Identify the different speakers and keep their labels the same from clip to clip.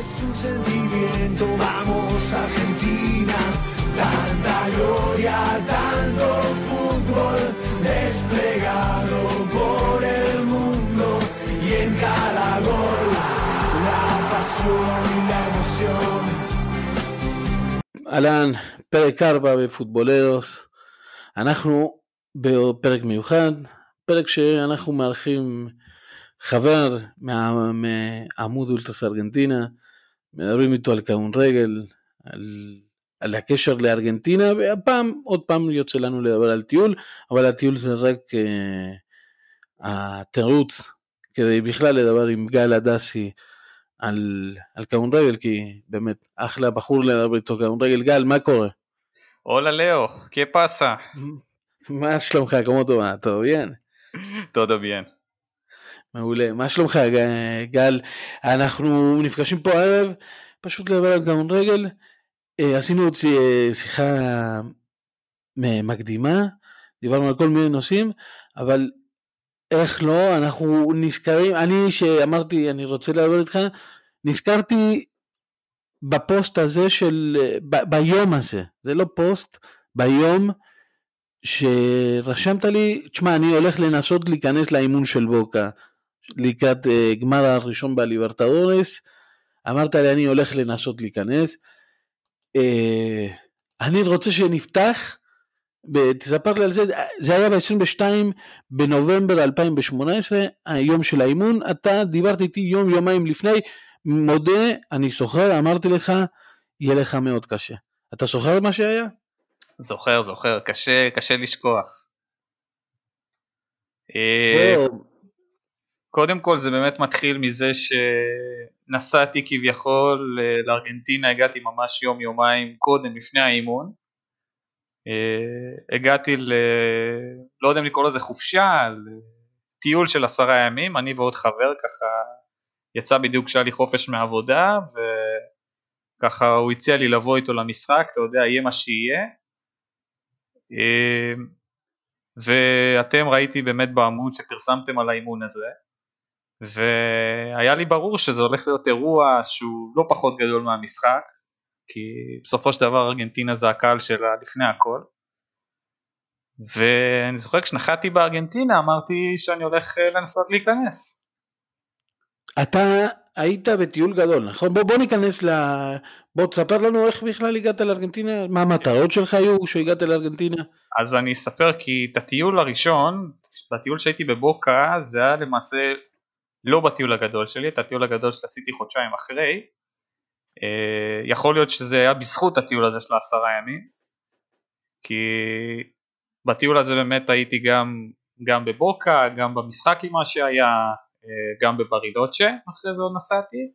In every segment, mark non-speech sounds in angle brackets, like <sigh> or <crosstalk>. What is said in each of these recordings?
Speaker 1: Es un sentimiento, vamos Argentina, tanta gloria, tanto fútbol desplegado por el mundo y en cada gol la pasión y la emoción.
Speaker 2: אהלן, פרק 4 בפוטבולרוס. אנחנו בפרק מיוחד, פרק שאנחנו מארחים חבר מה- מעמוד אולטרס ארגנטינה, מדברים איתו על קאון רגל, על, על הקשר לארגנטינה, והפעם, עוד פעם יוצא לנו לדבר על טיול, אבל הטיול זה רק uh, התירוץ כדי בכלל לדבר עם גל הדסי על, על קאון רגל, כי באמת אחלה בחור לדבר איתו קאון רגל. גל, מה קורה?
Speaker 3: Hola Leo, ¿qué pasa?
Speaker 2: מה שלומך? כמו טובה? טוב, bien.
Speaker 3: Todo bien.
Speaker 2: מעולה. מה שלומך, גל? אנחנו נפגשים פה הערב, פשוט לדבר על גאון רגל. אה, עשינו עוד שי- שיחה מקדימה, דיברנו על כל מיני נושאים, אבל איך לא, אנחנו נזכרים, אני שאמרתי אני רוצה לדבר איתך, נזכרתי בפוסט הזה של, ב- ביום הזה, זה לא פוסט, ביום שרשמת לי, תשמע, אני הולך לנסות להיכנס לאימון של בוקה לקראת uh, גמר הראשון בליברטדורס, אמרת לי אני הולך לנסות להיכנס. Uh, אני רוצה שנפתח, תספר לי על זה, זה היה ב-22 בנובמבר 2018, היום של האימון, אתה דיברת איתי יום יומיים לפני, מודה, אני זוכר, אמרתי לך, יהיה לך מאוד קשה. אתה זוכר מה שהיה?
Speaker 3: זוכר, זוכר, קשה, קשה לשכוח. אה,
Speaker 2: לא,
Speaker 3: קודם כל זה באמת מתחיל מזה שנסעתי כביכול אה, לארגנטינה, הגעתי ממש יום יומיים קודם, לפני האימון. אה, הגעתי ל... לא יודע אם לקרוא לזה חופשה, טיול של עשרה ימים, אני ועוד חבר ככה, יצא בדיוק כשהיה לי חופש מעבודה, וככה הוא הציע לי לבוא איתו למשחק, אתה יודע, יהיה מה שיהיה. אה, ואתם ראיתי באמת בעמוד שפרסמתם על האימון הזה, והיה לי ברור שזה הולך להיות אירוע שהוא לא פחות גדול מהמשחק, כי בסופו של דבר ארגנטינה זה הקהל שלה לפני הכל. ואני זוכר כשנחתי בארגנטינה אמרתי שאני הולך אה, לנסות להיכנס.
Speaker 2: אתה היית בטיול גדול, נכון? בוא, בוא ניכנס ל... בוא תספר לנו איך בכלל הגעת לארגנטינה, מה המטרות שלך היו כשהגעת לארגנטינה?
Speaker 3: אז אני אספר כי את הטיול הראשון, בטיול שהייתי בבוקה זה היה למעשה לא בטיול הגדול שלי, את הטיול הגדול שעשיתי חודשיים אחרי. אה, יכול להיות שזה היה בזכות הטיול הזה של העשרה ימים, כי בטיול הזה באמת הייתי גם, גם בבוקה, גם במשחק עם מה שהיה, אה, גם בברילוצ'ה, אחרי זה עוד נסעתי,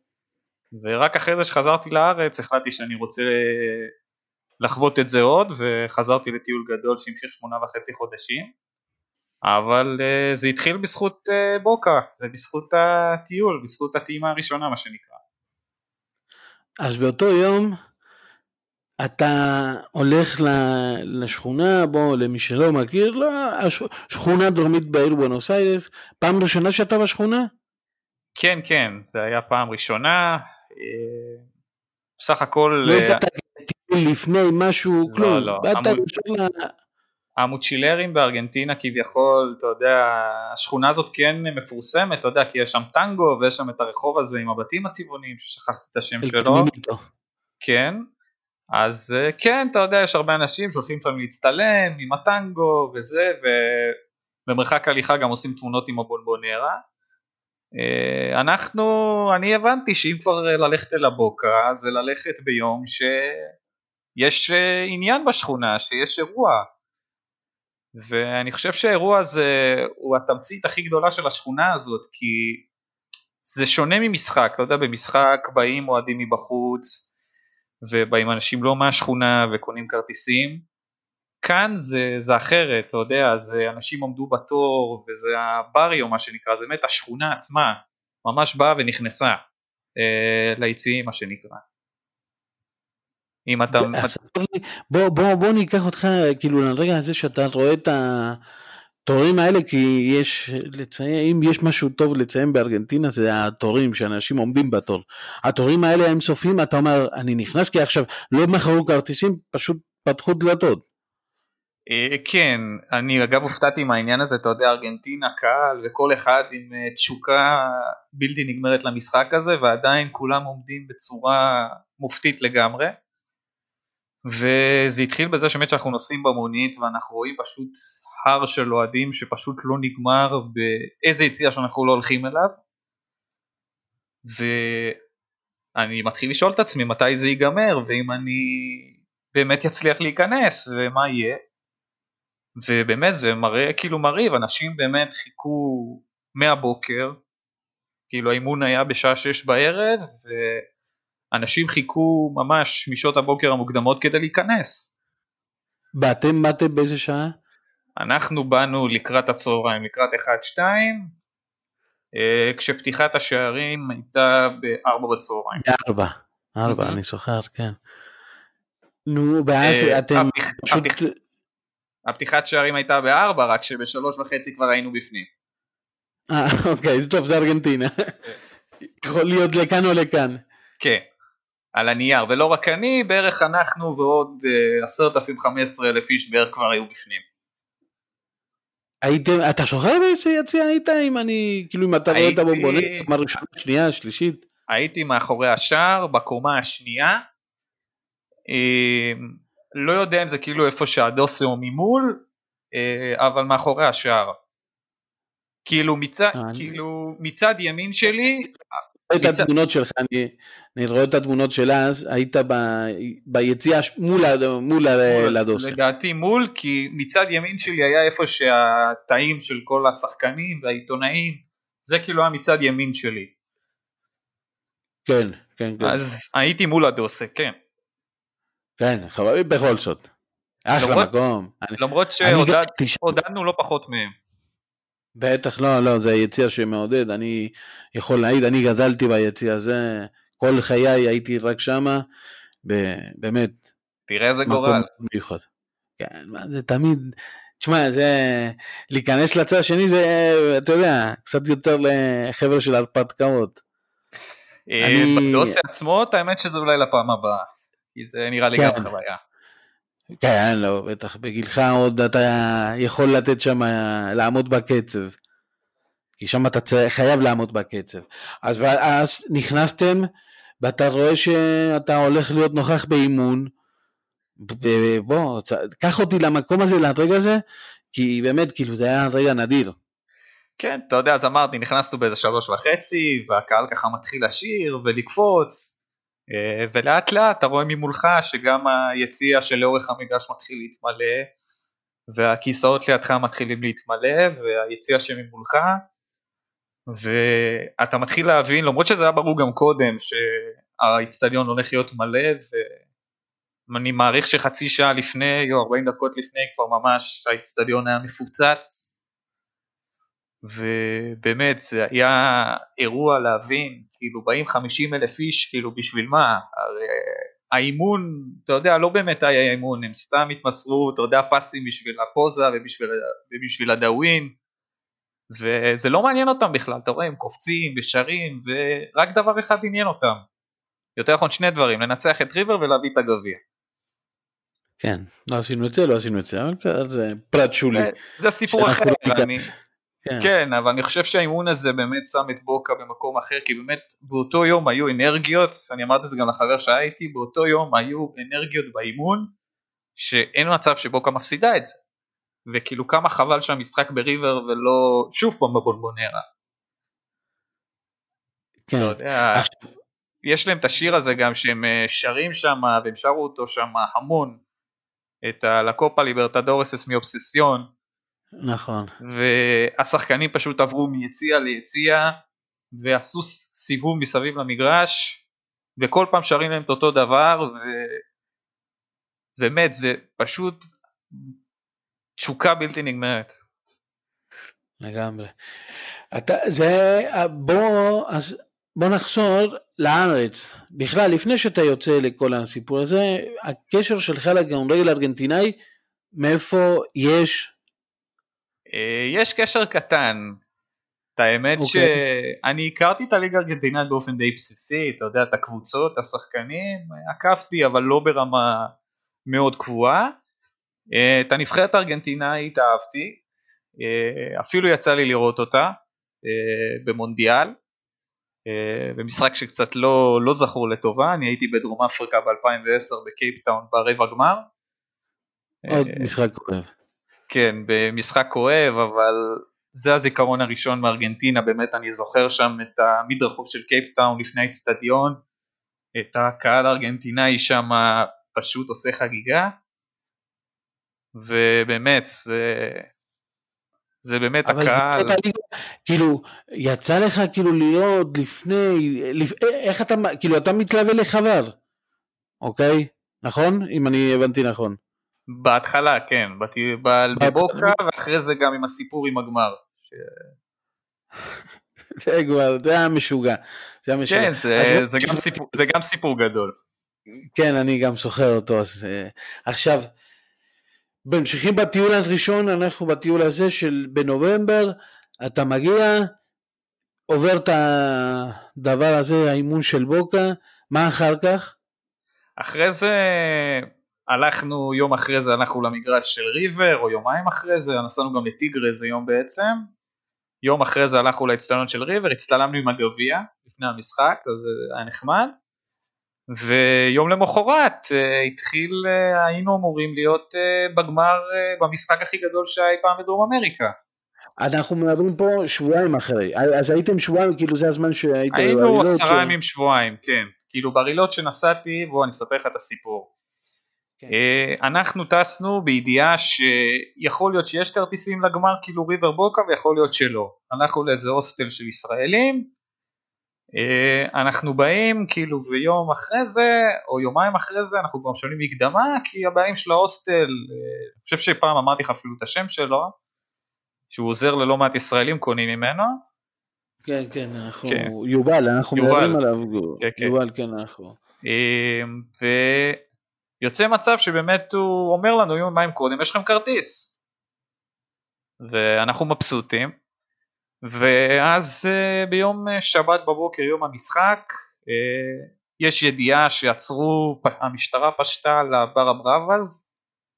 Speaker 3: ורק אחרי זה שחזרתי לארץ החלטתי שאני רוצה לחוות את זה עוד, וחזרתי לטיול גדול שהמשיך שמונה וחצי חודשים, אבל uh, זה התחיל בזכות uh, בוקה, ובזכות הטיול, בזכות הטעימה הראשונה מה שנקרא.
Speaker 2: אז באותו יום אתה הולך לשכונה, בוא, למי שלא מכיר, לא, שכונה דרומית בעיר בונוס איירס, פעם ראשונה שאתה בשכונה?
Speaker 3: כן כן, זה היה פעם ראשונה, אה, בסך הכל
Speaker 2: לא
Speaker 3: אה,
Speaker 2: לטיול לפני משהו,
Speaker 3: לא,
Speaker 2: כלום,
Speaker 3: לא,
Speaker 2: באת ישר.
Speaker 3: המוצ'ילרים בארגנטינה כביכול, אתה יודע, השכונה הזאת כן מפורסמת, אתה יודע, כי יש שם טנגו ויש שם את הרחוב הזה עם הבתים הצבעוניים ששכחתי את השם שלו. כן, אז אה, כן, אתה יודע, יש הרבה אנשים שהולכים שם להצטלם עם הטנגו וזה, ובמרחק הליכה גם עושים תמונות עם הבונבונרה. אה, אנחנו, אני הבנתי שאם כבר ללכת אל הבוקה, זה ללכת ביום שיש אה, עניין בשכונה, שיש אירוע. ואני חושב שהאירוע הזה הוא התמצית הכי גדולה של השכונה הזאת, כי זה שונה ממשחק, אתה יודע, במשחק באים אוהדים מבחוץ, ובאים אנשים לא מהשכונה וקונים כרטיסים. כאן זה, זה אחרת, אתה יודע, זה אנשים עמדו בתור, וזה הבריו מה שנקרא, זה באמת השכונה עצמה, ממש באה ונכנסה אה, ליציעים מה שנקרא. אם אתה...
Speaker 2: בוא, בוא, בוא ניקח אותך כאילו לרגע הזה שאתה רואה את, התורים האלה, כי יש לציין, אם יש משהו טוב לציין בארגנטינה, זה התורים, שאנשים עומדים בתור. התורים האלה הם סופיים, אתה אומר, אני נכנס, כי עכשיו לא מכרו כרטיסים, פשוט פתחו דלתות.
Speaker 3: אה, כן, אני אגב הופתעתי מהעניין הזה, אתה יודע, ארגנטינה, קהל וכל אחד עם אה, תשוקה בלתי נגמרת למשחק הזה, ועדיין כולם עומדים בצורה מופתית לגמרי. וזה התחיל בזה שבאמת שאנחנו נוסעים במונית ואנחנו רואים פשוט הר של אוהדים שפשוט לא נגמר באיזה יציאה שאנחנו לא הולכים אליו. ואני מתחיל לשאול את עצמי מתי זה ייגמר ואם אני באמת יצליח להיכנס ומה יהיה. ובאמת זה מראה כאילו מרהיב, אנשים באמת חיכו מהבוקר, כאילו האימון היה בשעה שש בערב ואנשים חיכו ממש משעות הבוקר המוקדמות כדי להיכנס.
Speaker 2: ואתם באתם באיזה שעה?
Speaker 3: אנחנו באנו לקראת הצהריים, לקראת 1-2, אה, כשפתיחת השערים הייתה ב-4 בצהריים.
Speaker 2: ב-4, 4, אני זוכר, כן. נו, ואז
Speaker 3: אה,
Speaker 2: אתם פשוט...
Speaker 3: הפתיחת שערים הייתה ב-4, רק שבשלוש וחצי כבר היינו בפנים.
Speaker 2: אה, אוקיי, טוב, זה ארגנטינה. יכול להיות לכאן או לכאן.
Speaker 3: כן, על הנייר, ולא רק אני, בערך אנחנו ועוד עשרת אלפים חמש עשרה אלף איש בערך כבר היו בפנים.
Speaker 2: הייתם, אתה שוכר באיזה יציע היית אם אני, כאילו אם אתה רואה את הבומבונט, קומה ראשונה, שנייה, שלישית?
Speaker 3: הייתי מאחורי השער, בקומה השנייה, לא יודע אם זה כאילו איפה שהדוסה או ממול, אבל מאחורי השער. כאילו מצד, כאילו מצד ימין שלי,
Speaker 2: את התמונות שלך, אני, אני רואה את התמונות של אז, היית ב, ביציאה מול, מול, מול לדוסה.
Speaker 3: לדעתי מול, כי מצד ימין שלי היה איפה שהתאים של כל השחקנים והעיתונאים, זה כאילו היה מצד ימין שלי.
Speaker 2: כן, כן, כן.
Speaker 3: אז הייתי מול הדוסה, כן.
Speaker 2: כן, חברים בכל זאת. אחלה מקום.
Speaker 3: למרות שעודדנו לא פחות מהם.
Speaker 2: בטח לא, לא, זה יציע שמעודד, אני יכול להעיד, אני גדלתי ביציע הזה, כל חיי הייתי רק שמה, באמת.
Speaker 3: תראה איזה גורל.
Speaker 2: מיוחד. כן, מה זה תמיד, תשמע, זה, להיכנס לצד השני זה, אתה יודע, קצת יותר לחבר'ה של הרפתקאות.
Speaker 3: אה, אני... בדוסי עצמו, האמת שזה אולי לפעם הבאה, כי זה נראה לי כן. גם חוויה.
Speaker 2: כן, לא, בטח, בגילך עוד אתה יכול לתת שם, לעמוד בקצב. כי שם אתה חייב לעמוד בקצב. אז אז נכנסתם, ואתה רואה שאתה הולך להיות נוכח באימון, בוא, קח אותי למקום הזה, לרגע הזה, כי באמת, כאילו, זה היה רגע נדיר.
Speaker 3: כן, אתה יודע, אז אמרתי, נכנסנו באיזה שלוש וחצי, והקהל ככה מתחיל לשיר ולקפוץ, אה, ולאט לאט אתה רואה ממולך שגם היציע שלאורך המגרש מתחיל להתמלא והכיסאות לידך מתחילים להתמלא והיציע שממולך ואתה מתחיל להבין למרות שזה היה ברור גם קודם שהאיצטדיון הולך להיות מלא ואני מעריך שחצי שעה לפני או 40 דקות לפני כבר ממש האיצטדיון היה מפוצץ ובאמת זה היה אירוע להבין, כאילו באים 50 אלף איש, כאילו בשביל מה? הרי האימון, אתה יודע, לא באמת היה אימון, הם סתם התמסרו, אתה יודע, פסים בשביל הפוזה ובשביל, ובשביל הדאווין, וזה לא מעניין אותם בכלל, אתה רואה, הם קופצים ושרים, ורק דבר אחד עניין אותם. יותר נכון שני דברים, לנצח את ריבר ולהביא את הגביע.
Speaker 2: כן, לא עשינו את זה, לא עשינו את זה, אבל זה פרט שולי.
Speaker 3: זה סיפור אחר, אני... כן. כן, אבל אני חושב שהאימון הזה באמת שם את בוקה במקום אחר, כי באמת באותו יום היו אנרגיות, אני אמרתי את זה גם לחבר שהיה איתי, באותו יום היו אנרגיות באימון, שאין מצב שבוקה מפסידה את זה. וכאילו כמה חבל שהמשחק בריבר ולא שוב פעם בבונבונרה. כן. יודע, יש להם את השיר הזה גם שהם אה, שרים שם, והם שרו אותו שם המון, את הלקופה ליברטדורס אס מאובססיון.
Speaker 2: נכון.
Speaker 3: והשחקנים פשוט עברו מיציע ליציע ועשו סיבוב מסביב למגרש וכל פעם שרים להם את אותו דבר ובאמת זה פשוט תשוקה בלתי נגמרת.
Speaker 2: לגמרי. אתה, זה, בוא, אז בוא נחזור לארץ. בכלל, לפני שאתה יוצא לכל הסיפור הזה, הקשר שלך לכדורגל ארגנטינאי, מאיפה יש
Speaker 3: אה, יש קשר קטן. את האמת okay.
Speaker 2: אוקיי.
Speaker 3: שאני הכרתי את הליגה הארגנטינאית באופן די בסיסי, אתה יודע, את הקבוצות, השחקנים, עקבתי אבל לא ברמה מאוד קבועה. אה, את הנבחרת הארגנטינאית אהבתי, אה, אפילו יצא לי לראות אותה במונדיאל, במשחק שקצת לא, לא זכור לטובה, אני הייתי בדרום אפריקה ב-2010 בקייפטאון ברבע גמר.
Speaker 2: עוד משחק כואב.
Speaker 3: כן, במשחק כואב, אבל זה הזיכרון הראשון מארגנטינה, באמת אני זוכר שם את המדרחוב של קייפטאון לפני האצטדיון, את הקהל הארגנטינאי שם פשוט עושה חגיגה, ובאמת זה, זה באמת הקהל.
Speaker 2: כאילו, יצא לך כאילו להיות לפני, לפ... איך אתה, כאילו אתה מתלווה לחבר, אוקיי? נכון? אם אני הבנתי נכון.
Speaker 3: בהתחלה כן, בבוקה ואחרי זה גם עם הסיפור עם הגמר. <laughs>
Speaker 2: זה כבר, זה היה משוגע. זה היה משוגע.
Speaker 3: כן, זה, זה, גם סיפור, זה גם סיפור גדול.
Speaker 2: כן, אני גם זוכר אותו. אז, uh, עכשיו, ממשיכים בטיול הראשון, אנחנו בטיול הזה של בנובמבר, אתה מגיע, עובר את הדבר הזה, האימון של בוקה, מה אחר כך?
Speaker 3: אחרי זה הלכנו, יום אחרי זה הלכנו למגרש של ריבר, או יומיים אחרי זה, נסענו גם לטיגר איזה יום בעצם. יום אחרי זה הלכנו לאצטדיון של ריבר, הצטלמנו עם הגביע לפני המשחק, אז זה היה נחמד. ויום למחרת uh, התחיל, uh, היינו אמורים להיות uh, בגמר במשחק הכי גדול שהיה אי פעם בדרום אמריקה.
Speaker 2: אנחנו מדברים פה שבועיים אחרי, אז הייתם שבועיים, כאילו זה הזמן שהייתם...
Speaker 3: היינו עשרה ימים ש... שבועיים, כן. כאילו ברילות שנסעתי, בוא אני אספר לך את הסיפור. כן. אה, אנחנו טסנו בידיעה שיכול להיות שיש כרטיסים לגמר כאילו ריבר בוקה ויכול להיות שלא. הלכנו לאיזה הוסטל של ישראלים, אה, אנחנו באים כאילו ויום אחרי זה או יומיים אחרי זה אנחנו כבר משלמים מקדמה כי הבעלים של ההוסטל, אה, אני חושב שפעם אמרתי לך אפילו את השם שלו, שהוא עוזר ללא מעט ישראלים קונים ממנו.
Speaker 2: כן כן אנחנו, כן. יובל אנחנו מדברים עליו, כן, כן. יובל כן אנחנו.
Speaker 3: ו... יוצא מצב שבאמת הוא אומר לנו יומיים קודם יש לכם כרטיס ואנחנו מבסוטים ואז אה, ביום אה, שבת בבוקר יום המשחק אה, יש ידיעה שעצרו המשטרה פשטה ל barra bravas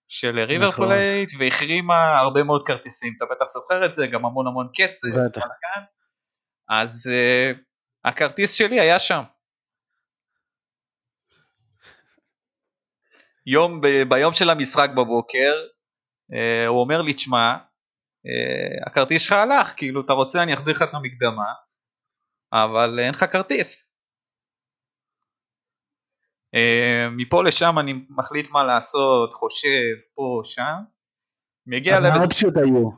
Speaker 3: של ריבר נכון. פלייט והחרימה הרבה מאוד כרטיסים. אתה בטח זוכר את זה גם המון המון כסף. אז אה, הכרטיס שלי היה שם. יום, ב, ביום של המשחק בבוקר, אה, הוא אומר לי, תשמע, אה, הכרטיס שלך הלך, כאילו, אתה רוצה אני אחזיר לך את המקדמה, אבל אין לך כרטיס. אה, מפה לשם אני מחליט מה לעשות, חושב, פה, שם. מגיע
Speaker 2: מה האופציות היו?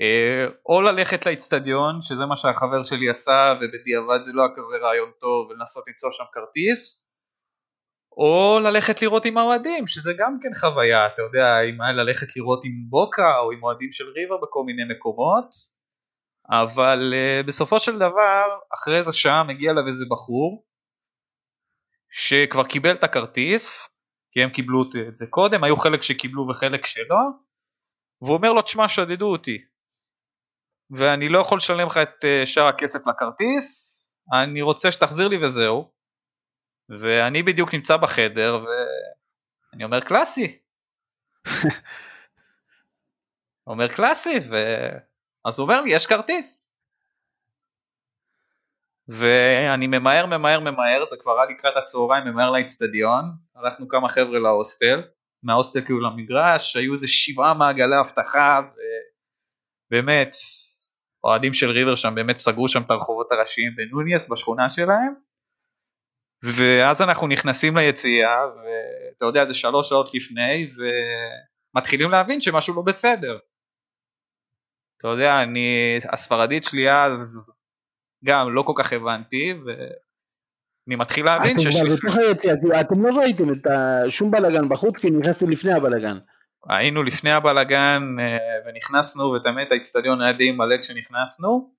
Speaker 3: אה, או ללכת לאיצטדיון, שזה מה שהחבר שלי עשה, ובדיעבד זה לא היה כזה רעיון טוב, ולנסות למצוא שם כרטיס, או ללכת לראות עם האוהדים, שזה גם כן חוויה, אתה יודע, אם היה ללכת לראות עם בוקה או עם אוהדים של ריבר בכל מיני מקומות, אבל uh, בסופו של דבר, אחרי איזה שעה מגיע אליו איזה בחור, שכבר קיבל את הכרטיס, כי הם קיבלו את זה קודם, היו חלק שקיבלו וחלק שלא, והוא אומר לו, תשמע, שדדו אותי, ואני לא יכול לשלם לך את uh, שאר הכסף לכרטיס, אני רוצה שתחזיר לי וזהו. ואני בדיוק נמצא בחדר ואני אומר קלאסי. <laughs> אומר קלאסי, ו... אז הוא אומר לי יש כרטיס. ואני ממהר ממהר ממהר, זה כבר היה לקראת הצהריים, ממהר לאצטדיון, הלכנו כמה חבר'ה להוסטל, מההוסטל כאילו למגרש, היו איזה שבעה מעגלי אבטחה, ובאמת, אוהדים של ריבר שם באמת סגרו שם את הרחובות הראשיים בנוניאס בשכונה שלהם, ואז אנחנו נכנסים ליציאה, ואתה יודע, זה שלוש שעות לפני, ומתחילים להבין שמשהו לא בסדר. אתה יודע, אני, הספרדית שלי אז גם לא כל כך הבנתי, ואני מתחיל להבין
Speaker 2: ש... אתם לא ראיתם את שום בלאגן בחוץ, כי נכנסתם לפני הבלאגן.
Speaker 3: היינו לפני הבלאגן אה, ונכנסנו, ותמיד האיצטדיון היה די מלא כשנכנסנו,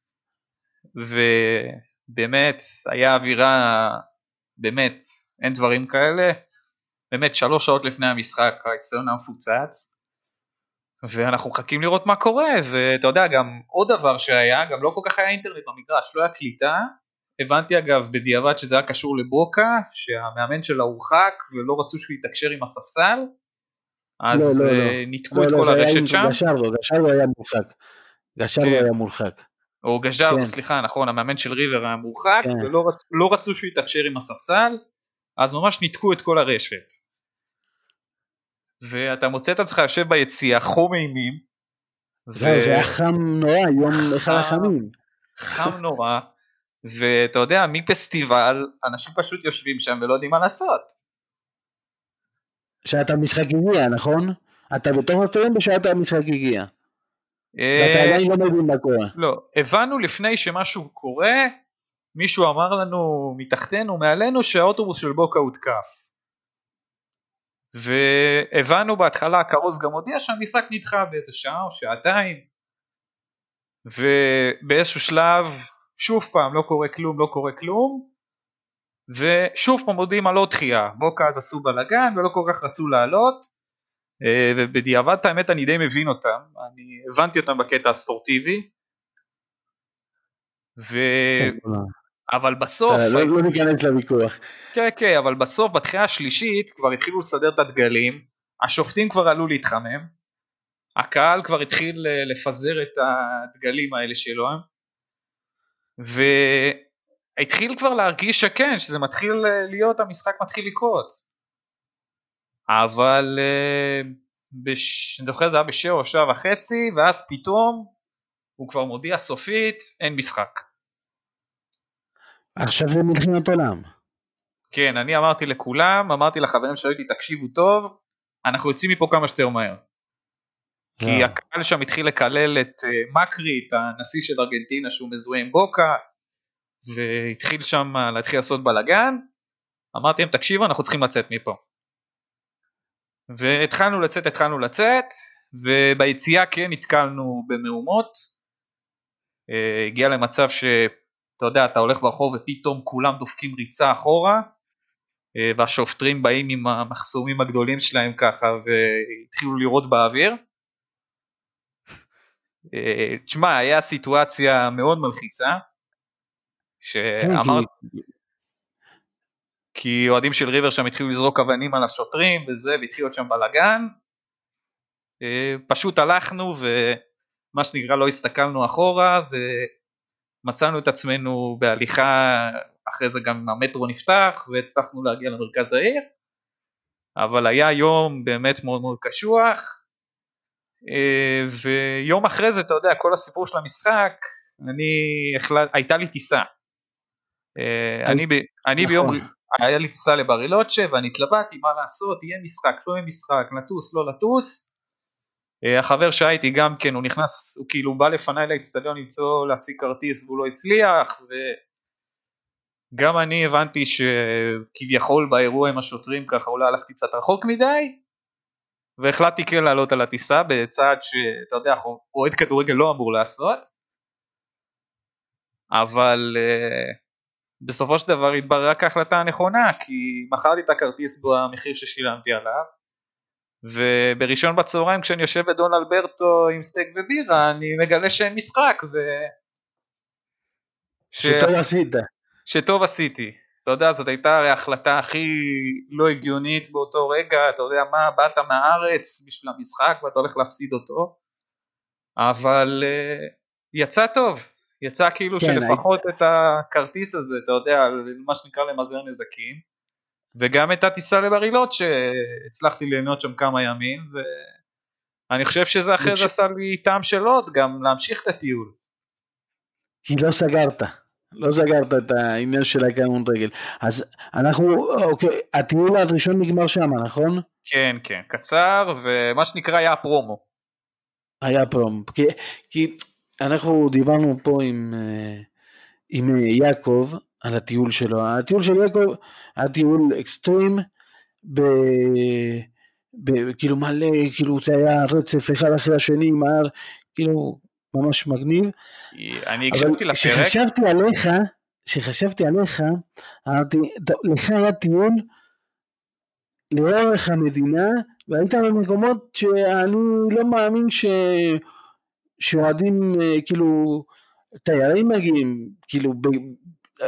Speaker 3: ובאמת היה אווירה באמת, אין דברים כאלה. באמת, שלוש שעות לפני המשחק האצטדיון היה מפוצץ. ואנחנו מחכים לראות מה קורה, ואתה יודע, גם עוד דבר שהיה, גם לא כל כך היה אינטרנט במגרש, לא היה קליטה. הבנתי אגב בדיעבד שזה היה קשור לבוקה, שהמאמן שלה הורחק ולא רצו שהוא יתקשר עם הספסל, אז
Speaker 2: לא, לא,
Speaker 3: אה,
Speaker 2: לא.
Speaker 3: ניתקו
Speaker 2: לא,
Speaker 3: את
Speaker 2: לא,
Speaker 3: כל
Speaker 2: זה היה
Speaker 3: הרשת שם,
Speaker 2: גשרו, גשרו היה מורחק. גשרו
Speaker 3: כן.
Speaker 2: היה מורחק.
Speaker 3: או גז'ארו,
Speaker 2: כן.
Speaker 3: סליחה, נכון, המאמן של ריבר היה מורחק,
Speaker 2: כן.
Speaker 3: ולא רצ, לא רצו שהוא יתקשר עם הספסל, אז ממש ניתקו את כל הרשת. ואתה מוצא את עצמך יושב ביציע, חום אימים,
Speaker 2: זהו, זה היה חם נורא, יום אחד. החמים.
Speaker 3: חם נורא, ואתה יודע, מפסטיבל, אנשים פשוט יושבים שם ולא יודעים מה לעשות.
Speaker 2: שעת המשחק הגיע, נכון? אתה בתוך הסטודיון בשעת המשחק הגיע. ואתה
Speaker 3: אה,
Speaker 2: עדיין לא מבין מה קורה.
Speaker 3: לא, הבנו לפני שמשהו קורה, מישהו אמר לנו מתחתנו, מעלינו, שהאוטובוס של בוקה הותקף. והבנו בהתחלה, הכרוז גם הודיע שהמשחק נדחה באיזה שעה או שעתיים, ובאיזשהו שלב, שוב פעם, לא קורה כלום, לא קורה כלום, ושוב פעם מודיעים על עוד דחייה, בוקה אז עשו בלאגן ולא כל כך רצו לעלות, אה, ובדיעבד האמת אני די מבין אותם, אני הבנתי אותם בקטע הספורטיבי, ו...
Speaker 2: כן.
Speaker 3: אבל בסוף,
Speaker 2: אה, לא לא ניכנס לוויכוח.
Speaker 3: כן כן, אבל בסוף בתחייה השלישית כבר התחילו לסדר את הדגלים, השופטים כבר עלו להתחמם, הקהל כבר התחיל אה, לפזר את הדגלים האלה שלו, והתחיל כבר להרגיש שכן, שזה מתחיל להיות, המשחק מתחיל לקרות. אבל אה, בש... אני זוכר זה היה בשעה או שעה וחצי, ואז פתאום הוא כבר מודיע סופית, אין משחק.
Speaker 2: עכשיו זה מלחמת עולם.
Speaker 3: כן, אני אמרתי לכולם, אמרתי לחברים שהיו איתי, תקשיבו טוב, אנחנו יוצאים מפה כמה שיותר מהר. כי
Speaker 2: אה.
Speaker 3: הקהל שם התחיל לקלל את אה, מקרי, את הנשיא של ארגנטינה שהוא מזוהה עם בוקה, והתחיל שם להתחיל לעשות בלאגן. אמרתי להם, תקשיבו, אנחנו צריכים לצאת מפה. והתחלנו לצאת, התחלנו לצאת, וביציאה כן נתקלנו במהומות. אה, הגיע למצב שאתה יודע, אתה הולך ברחוב ופתאום כולם דופקים ריצה אחורה, אה, והשופטרים באים עם המחסומים הגדולים שלהם ככה והתחילו לירות באוויר. אה, תשמע, היה סיטואציה מאוד מלחיצה,
Speaker 2: כן,
Speaker 3: שאמר,
Speaker 2: כי-
Speaker 3: אוהדים של ריבר שם התחילו לזרוק אבנים על השוטרים וזה, והתחיל להיות שם בלאגן. אה, פשוט הלכנו ומה שנקרא לא הסתכלנו אחורה ומצאנו את עצמנו בהליכה, אחרי זה גם המטרו נפתח והצלחנו להגיע למרכז העיר. אבל היה יום באמת מאוד מאוד קשוח. אה, ויום אחרי זה, אתה יודע, כל הסיפור של המשחק, אני החלט... הייתה לי טיסה. אה, אני, ב... אני ביום,
Speaker 2: נכון.
Speaker 3: היה לי טיסה לברילוצ'ה ואני התלבטתי מה לעשות, יהיה משחק, לא יהיה משחק, לטוס, לא לטוס. אה, החבר שהיה איתי גם כן, הוא נכנס, הוא כאילו בא לפניי לאצטדיון למצוא, להציג כרטיס והוא לא הצליח, וגם אני הבנתי שכביכול באירוע עם השוטרים ככה אולי הלכתי קצת רחוק מדי, והחלטתי כן לעלות על הטיסה בצעד שאתה יודע, אוהד כדורגל לא אמור לעשות, אבל uh, בסופו של דבר התבררה כהחלטה הנכונה, כי מכרתי את הכרטיס במחיר ששילמתי עליו, ובראשון בצהריים כשאני יושב בדון אלברטו עם סטייק ובירה, אני מגלה שאין משחק, ו...
Speaker 2: שטוב עשית.
Speaker 3: שטוב עשיתי. אתה יודע, זאת הייתה הרי ההחלטה הכי לא הגיונית באותו רגע, אתה יודע מה, באת מהארץ בשביל המשחק ואתה הולך להפסיד אותו, אבל uh, יצא טוב, יצא כאילו
Speaker 2: כן,
Speaker 3: שלפחות את הכרטיס הזה, אתה יודע, מה שנקרא למזער נזקים, וגם את הטיסה לברילות שהצלחתי ליהנות שם כמה ימים, ואני חושב שזה אחרי זה עשה לי טעם של עוד, גם להמשיך את הטיול.
Speaker 2: לא סגרת. לא סגרת את העניין של הקיימון רגל. אז אנחנו, אוקיי, הטיול הראשון נגמר שם, נכון?
Speaker 3: כן, כן, קצר, ומה שנקרא היה פרומו.
Speaker 2: היה פרומו. כי, כי אנחנו דיברנו פה עם, אה, עם יעקב על הטיול שלו. הטיול של יעקב היה טיול אקסטרים, ב, ב, כאילו מלא, כאילו זה היה רצף אחד אחרי השני, מהר, כאילו ממש מגניב.
Speaker 3: אני הקשבתי לפרק.
Speaker 2: כשחשבתי עליך, כשחשבתי עליך, אמרתי, לך היה טיול לאורך המדינה, והיית במקומות שאני לא מאמין ש... שאוהדים, אה, כאילו, תיירים מגיעים, כאילו, ב...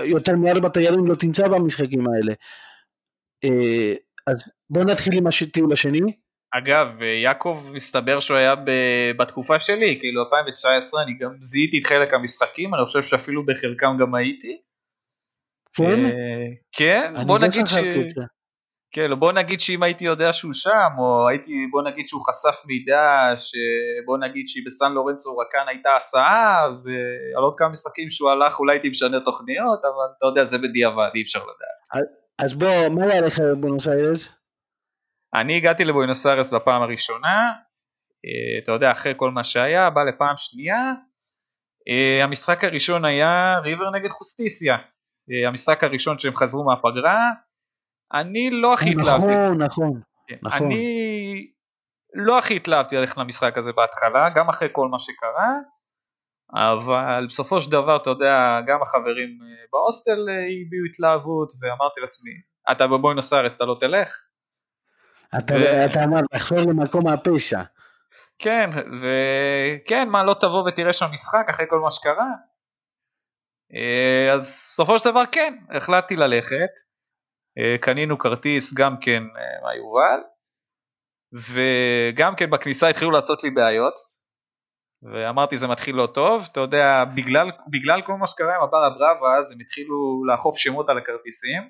Speaker 2: יותר מארבע תיירים לא תמצא במשחקים האלה. אה, אז בוא נתחיל עם הטיול השני.
Speaker 3: אגב, יעקב מסתבר שהוא היה ב... בתקופה שלי, כאילו 2019, אני גם זיהיתי את חלק המשחקים, אני חושב שאפילו בחלקם גם הייתי.
Speaker 2: כן?
Speaker 3: אה, כן, בוא
Speaker 2: לא
Speaker 3: נגיד ש...
Speaker 2: כן,
Speaker 3: כן, בוא נגיד שאם הייתי יודע שהוא שם, או הייתי, בוא נגיד שהוא חשף מידע, שבוא נגיד שהיא בסן לורנצו רקן הייתה הסעה, ועל עוד כמה משחקים שהוא הלך אולי הייתי משנה תוכניות, אבל אתה יודע, זה בדיעבד, אי אפשר לדעת.
Speaker 2: אז בוא, מה היה לך בבונוס איירס?
Speaker 3: אני הגעתי לבואנוס איירס בפעם הראשונה, אה, אתה יודע, אחרי כל מה שהיה, בא לפעם שנייה, אה, המשחק הראשון היה ריבר נגד חוסטיסיה, אה, המשחק הראשון שהם חזרו מהפגרה, אני לא הכי התלהבתי.
Speaker 2: נכון, נכון. נכון.
Speaker 3: אני לא הכי התלהבתי ללכת למשחק הזה בהתחלה, גם אחרי כל מה שקרה, אבל בסופו של דבר, אתה יודע, גם החברים אה, בהוסטל אה, הביעו התלהבות, ואמרתי לעצמי, אתה בבואנוס איירס, אתה לא תלך?
Speaker 2: אתה,
Speaker 3: ו-
Speaker 2: אתה אמר, לחזור למקום הפשע.
Speaker 3: כן, וכן, מה, לא תבוא ותראה שם משחק אחרי כל מה שקרה? אה, אז בסופו של דבר כן, החלטתי ללכת, קנינו כרטיס גם כן אה, מהיובל, וגם כן בכניסה התחילו לעשות לי בעיות, ואמרתי זה מתחיל לא טוב, אתה יודע, בגלל, בגלל כל מה שקרה עם הבר הבראבה, אז הם התחילו לאכוף שמות על הכרטיסים,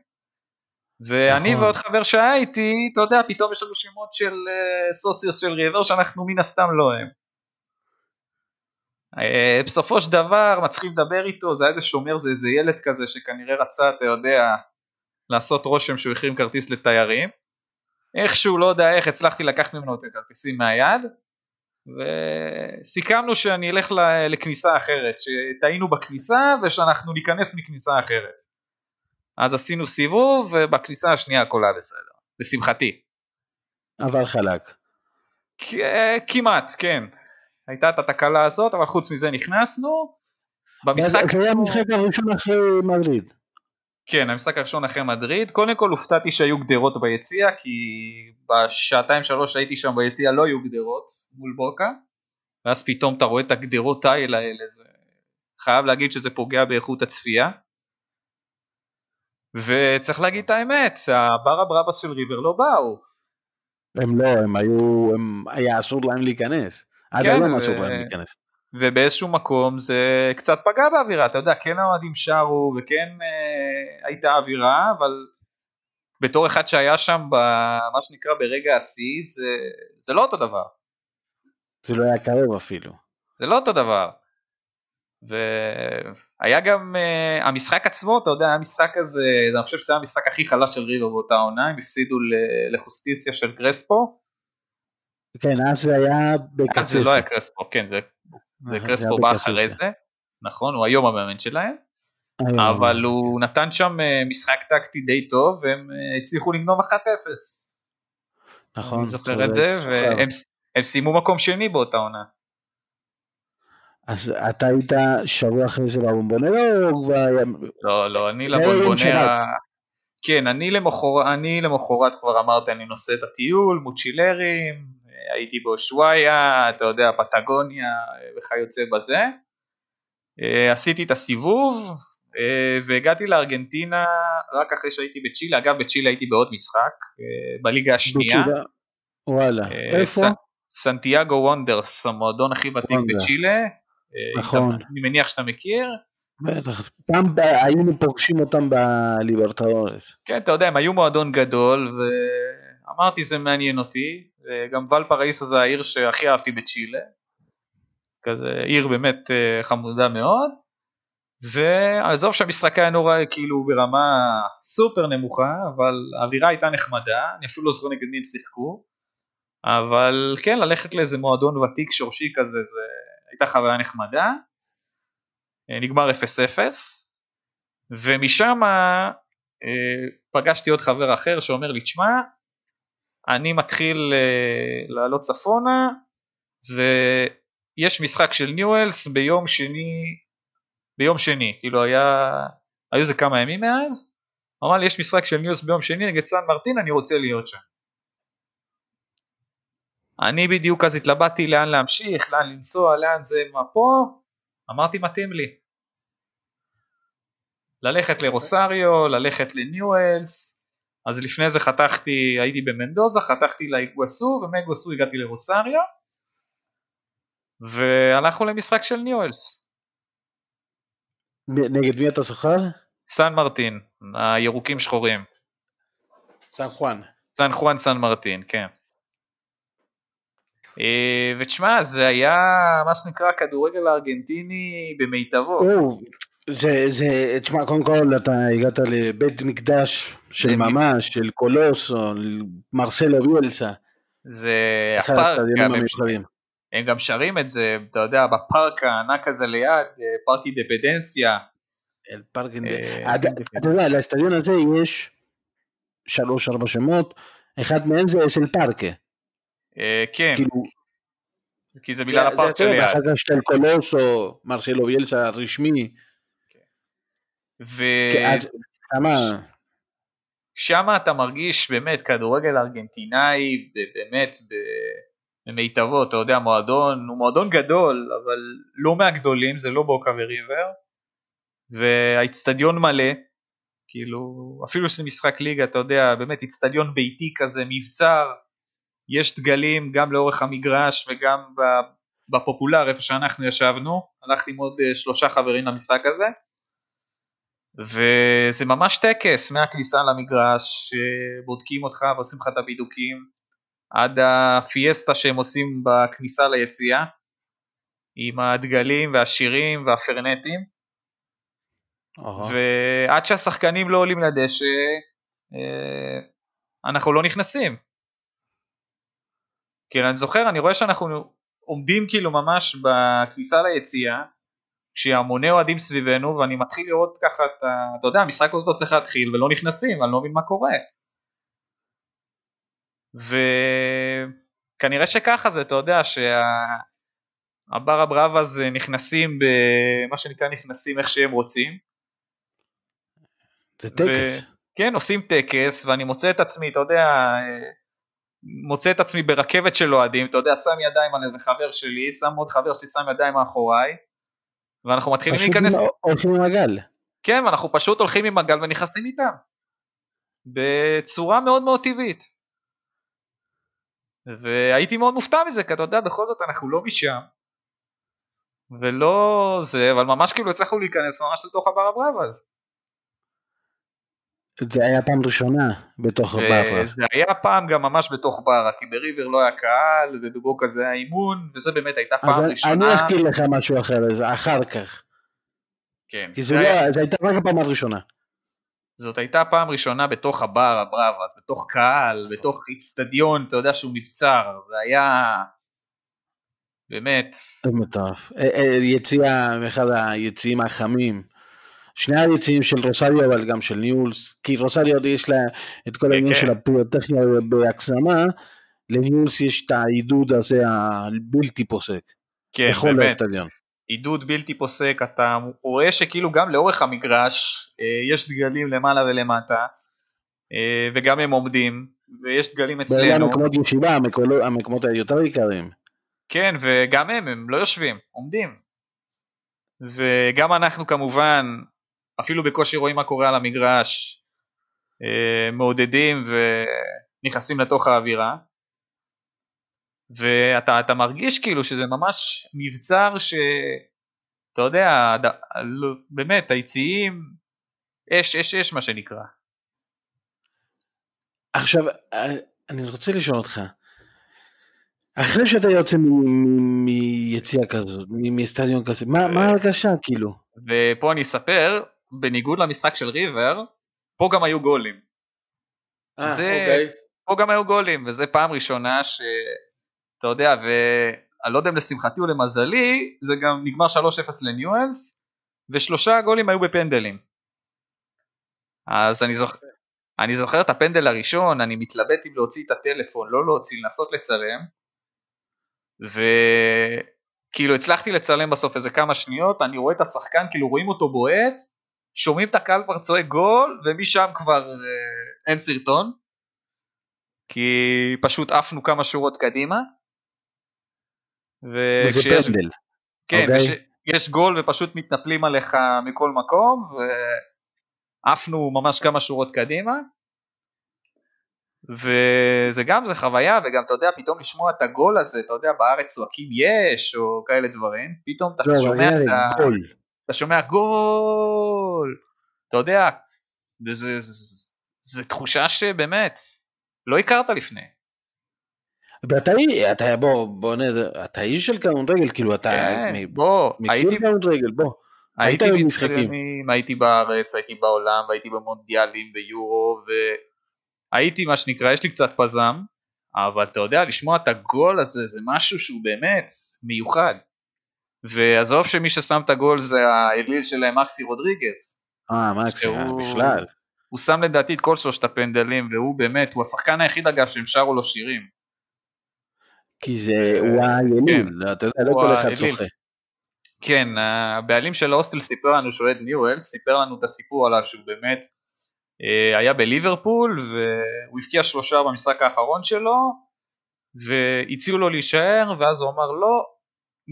Speaker 3: ואני
Speaker 2: נכון.
Speaker 3: ועוד חבר שהיה איתי, אתה יודע, פתאום יש לנו שמות של uh, סוסיוס של ריבר שאנחנו מן הסתם לא הם. Uh, בסופו של דבר מתחילים לדבר איתו, זה היה איזה שומר, זה איזה ילד כזה שכנראה רצה, אתה יודע, לעשות רושם שהוא החרים כרטיס לתיירים. איכשהו, לא יודע איך, הצלחתי לקחת ממנו את הכרטיסים מהיד, וסיכמנו שאני אלך לכניסה אחרת, שטעינו בכניסה ושאנחנו ניכנס מכניסה אחרת. אז עשינו סיבוב, ובכניסה השנייה הכל היה בסדר, לשמחתי.
Speaker 2: אבל חלק.
Speaker 3: כ- כמעט, כן. הייתה את התקלה הזאת, אבל חוץ מזה נכנסנו. במשחק
Speaker 2: זה היה המשחק הראשון אחרי מדריד.
Speaker 3: כן, המשחק הראשון אחרי מדריד. קודם כל הופתעתי שהיו גדרות ביציע, כי בשעתיים שלוש שהייתי שם ביציע לא היו גדרות מול בוקה, ואז פתאום אתה רואה את הגדרות תיל האלה, זה חייב להגיד שזה פוגע באיכות הצפייה. וצריך להגיד את האמת, הבר הברבס של ריבר לא באו.
Speaker 2: הם לא, הם היו, הם, היה אסור להם להיכנס. עד
Speaker 3: כן,
Speaker 2: היום אסור להם להיכנס.
Speaker 3: ובאיזשהו מקום זה קצת פגע באווירה, אתה יודע, כן האוהדים שרו וכן אה, הייתה אווירה, אבל בתור אחד שהיה שם במה שנקרא ברגע השיא, זה, זה לא אותו דבר,
Speaker 2: זה לא היה קרוב אפילו.
Speaker 3: זה לא אותו דבר. והיה גם uh, המשחק עצמו, אתה יודע, המשחק הזה, אני חושב שזה היה המשחק הכי חלש של ריבר באותה עונה, הם הפסידו לחוסטיסיה של קרספו,
Speaker 2: כן, אז זה היה
Speaker 3: אז
Speaker 2: בקצסה.
Speaker 3: זה לא היה קרספו, כן, זה, זה קרספו
Speaker 2: היה
Speaker 3: בא. אחרי זה, נכון, הוא היום המאמן שלהם. אבל הוא נתן שם אה, משחק טקטי די טוב והם אה, הצליחו לגנוב 1-0.
Speaker 2: נכון.
Speaker 3: אני זוכר את זה. והם הם סיימו מקום שני באותה עונה.
Speaker 2: אז אתה היית שבוע אחרי זה בבומבונרו או כבר.
Speaker 3: לא, לא, אני לבונבונרה... כן, אני למחרת, כבר אמרתי אני נושא את הטיול, מוצ'ילרים, הייתי באושוויה, אתה יודע, פטגוניה אה, וכיוצא בזה. אה, עשיתי את הסיבוב אה, והגעתי לארגנטינה רק אחרי שהייתי בצ'ילה, אגב בצ'ילה הייתי בעוד משחק, בליגה השנייה.
Speaker 2: בצ'ילה? וואלה. איפה?
Speaker 3: סנטיאגו וונדרס, המועדון הכי ותיק. בצ'ילה.
Speaker 2: נכון.
Speaker 3: אני מניח שאתה מכיר.
Speaker 2: בטח. פעם היינו פוגשים אותם בליברטורס.
Speaker 3: כן, אתה יודע, הם היו מועדון גדול, ואמרתי זה מעניין אותי, וגם ולפראיסו זה העיר שהכי אהבתי בצ'ילה. כזה עיר באמת אה, חמודה מאוד. ועזוב שהמשחק היה נורא כאילו ברמה סופר נמוכה, אבל האווירה הייתה נחמדה, אני אפילו לא זוכר נגד מי הם שיחקו, אבל כן, ללכת לאיזה מועדון ותיק שורשי כזה, זה הייתה חוויה נחמדה, אה, נגמר 0-0, ומשם אה, פגשתי עוד חבר אחר שאומר לי, תשמע, אני מתחיל אה, לעלות צפונה, ויש משחק של ניואלס ביום שני, ביום שני, כאילו היה, היו זה כמה ימים מאז, הוא אמר לי יש משחק של ניואלס ביום שני נגד סן מרטין, אני רוצה להיות שם. אני בדיוק אז התלבטתי לאן להמשיך, לאן לנסוע, לאן זה, מה פה, אמרתי מתאים לי. ללכת לרוסריו, ללכת לניואלס, אז לפני זה חתכתי, הייתי במנדוזה, חתכתי לאיגווסו, ומאיגווסו הגעתי לרוסריו, והלכנו למשחק של ניואלס.
Speaker 2: נגד מי אתה שוחר?
Speaker 3: סן מרטין, הירוקים שחורים.
Speaker 2: סן חואן.
Speaker 3: סן חואן סן מרטין, כן. אה, ותשמע, זה היה מה שנקרא כדורגל הארגנטיני במיטבו.
Speaker 2: זה, זה, תשמע, קודם כל אתה הגעת לבית מקדש של ממש, של קולוס, או מרסלו ויאלסה.
Speaker 3: זה הפארק, גם הם, הם גם שרים את זה, אתה יודע, בפארק הענק הזה ליד, אה, פארקי דפדנציה.
Speaker 2: אה, אתה יודע, לאסטדיון הזה יש שלוש ארבע שמות, אחד מהם זה אסל פארקה.
Speaker 3: כן. כאילו, כי זה בגלל הפארק שליד.
Speaker 2: אחר כך של קולוס או מרסלו ויאלסה הרשמי.
Speaker 3: ו... שם אתה מרגיש באמת כדורגל ארגנטינאי באמת במיטבו, אתה יודע, מועדון, הוא מועדון גדול, אבל לא מהגדולים, זה לא בוקה וריבר, והאיצטדיון מלא, כאילו, אפילו שזה משחק ליגה, אתה יודע, באמת איצטדיון ביתי כזה, מבצר, יש דגלים גם לאורך המגרש וגם בפופולר, איפה שאנחנו ישבנו, הלכתי עם עוד אה, שלושה חברים למשחק הזה, וזה ממש טקס מהכניסה למגרש, בודקים אותך ועושים לך את הבידוקים, עד הפיאסטה שהם עושים בכניסה ליציאה, עם הדגלים והשירים והפרנטים, ועד שהשחקנים לא עולים לדשא, אה, אנחנו לא נכנסים. כאילו אני זוכר, אני רואה שאנחנו עומדים כאילו ממש בכניסה ליציאה, כשהמוני אוהדים סביבנו ואני מתחיל לראות ככה את ה... אתה יודע, המשחק עוד לא צריך להתחיל ולא נכנסים, אני לא מבין מה קורה. וכנראה שככה זה, אתה יודע, שהבר הבראבאז נכנסים במה שנקרא נכנסים איך שהם רוצים.
Speaker 2: זה טקס. ו...
Speaker 3: כן, עושים טקס ואני מוצא את עצמי, אתה יודע, מוצא את עצמי ברכבת של אוהדים, אתה יודע, שם ידיים על איזה חבר שלי, שם עוד חבר שלי, שם ידיים מאחוריי, ואנחנו מתחילים להיכנס...
Speaker 2: פשוט הולכים עם הגל.
Speaker 3: כן, ואנחנו פשוט הולכים עם הגל ונכנסים איתם. בצורה מאוד מאוד טבעית. והייתי מאוד מופתע מזה, כי אתה יודע, בכל זאת אנחנו לא משם. ולא זה, אבל ממש כאילו הצלחנו להיכנס ממש לתוך הבר הבראבאז.
Speaker 2: זה היה פעם ראשונה בתוך בררה.
Speaker 3: זה היה פעם גם ממש בתוך בררה, כי בריבר לא היה קהל, ובבוקה זה היה אימון, וזה באמת הייתה פעם ראשונה.
Speaker 2: אני אזכיר לך משהו אחר, אחר כך.
Speaker 3: כן.
Speaker 2: כי זה, לא, היה... זה הייתה רק הפעם הראשונה.
Speaker 3: זאת הייתה פעם ראשונה בתוך הבר הבראבס, בתוך קהל, בתוך איצטדיון, אתה יודע שהוא מבצר, זה היה... באמת.
Speaker 2: זה מטורף. אה, אה, יציאה, אחד היציאים החמים. שני היציאים של רוסריו אבל גם של ניולס, כי רוסריו יש לה את כל העניין של הפירוטכניה בהגזמה, לניולס יש את העידוד הזה הבלתי פוסק.
Speaker 3: כן, בכל באמת. עידוד בלתי פוסק, אתה רואה שכאילו גם לאורך המגרש אה, יש דגלים למעלה ולמטה, אה, וגם הם עומדים, ויש דגלים אצלנו.
Speaker 2: ואלה המקומות ישיבה, המקומות היותר יקרים.
Speaker 3: כן, וגם הם, הם לא יושבים, עומדים. וגם אנחנו כמובן אפילו בקושי רואים מה קורה על המגרש, אה, מעודדים ונכנסים לתוך האווירה. ואתה מרגיש כאילו שזה ממש מבצר שאתה יודע, לא, באמת, היציעים, אש, אש, אש מה שנקרא.
Speaker 2: עכשיו, אה, אני רוצה לשאול אותך, אחרי שאתה יוצא מיציאה כזאת, מסטדיון כזה, מה אה, ההרגשה כאילו?
Speaker 3: ופה אני אספר, בניגוד למשחק של ריבר, פה גם היו גולים.
Speaker 2: אה, זה, אוקיי.
Speaker 3: פה גם היו גולים, וזה פעם ראשונה שאתה יודע, ואני לא יודע אם לשמחתי או למזלי, זה גם נגמר 3-0 לניואלס, ושלושה גולים היו בפנדלים. אז אני זוכר, אני זוכר את הפנדל הראשון, אני מתלבט אם להוציא את הטלפון, לא להוציא, לנסות לצלם, וכאילו הצלחתי לצלם בסוף איזה כמה שניות, אני רואה את השחקן, כאילו רואים אותו בועט, שומעים את הקהל כבר צועק גול, ומשם כבר אה, אין סרטון, כי פשוט עפנו כמה שורות קדימה.
Speaker 2: וזה פנדל.
Speaker 3: כן, okay. אוקיי? יש גול ופשוט מתנפלים עליך מכל מקום, ועפנו ממש כמה שורות קדימה. וזה גם זה חוויה וגם אתה יודע פתאום לשמוע את הגול הזה אתה יודע בארץ צועקים יש או כאלה דברים פתאום אתה לא, שומע את ה... אתה שומע גול! אתה יודע וזה זה, זה, זה תחושה שבאמת לא הכרת לפני.
Speaker 2: ואתה אתה בוא בוא נדע אתה איש של כדורגל כאילו אתה
Speaker 3: כן, מ, בוא
Speaker 2: הייתי כדורגל בוא.
Speaker 3: הייתי במשחקים הייתי בארץ הייתי בעולם הייתי במונדיאלים ביורו והייתי מה שנקרא יש לי קצת פזם אבל אתה יודע לשמוע את הגול הזה זה משהו שהוא באמת מיוחד ועזוב שמי ששם את הגול זה האליל שלהם מקסי רודריגז.
Speaker 2: אה מקסי בכלל.
Speaker 3: הוא שם לדעתי את כל שלושת הפנדלים והוא באמת הוא השחקן היחיד אגב שהם שרו לו שירים.
Speaker 2: כי זה, הוא האליל, כן. אתה יודע, לא כל אחד שוחה.
Speaker 3: כן, הבעלים של ההוסטל סיפר לנו שהוא אוהד ניואל, סיפר לנו את הסיפור עליו שהוא באמת אה, היה בליברפול והוא הבקיע שלושה במשחק האחרון שלו והציעו לו להישאר ואז הוא אמר לא,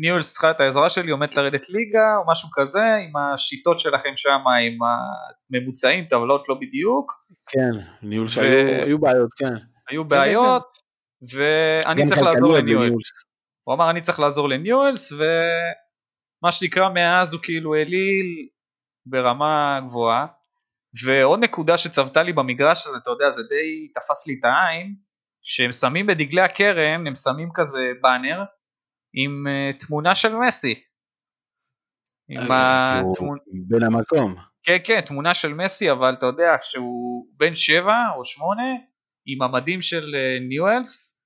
Speaker 3: ניואל צריכה את העזרה שלי, עומד לרדת ליגה או משהו כזה, עם השיטות שלכם שם, עם הממוצעים, טבלות לא בדיוק.
Speaker 2: כן, ניהול ו... שהיו בעיות, כן.
Speaker 3: היו בעיות, ואני צריך לעזור לניואלס. הוא אמר אני צריך לעזור לניואלס ומה שנקרא מאז הוא כאילו אליל ברמה גבוהה ועוד נקודה שצבתה לי במגרש הזה אתה יודע זה די תפס לי את העין שהם שמים בדגלי הקרן הם שמים כזה באנר עם uh, תמונה של מסי.
Speaker 2: עם התמונה... בין המקום.
Speaker 3: כן כן תמונה של מסי אבל אתה יודע כשהוא בן שבע או שמונה עם המדים של אה, ניואלס,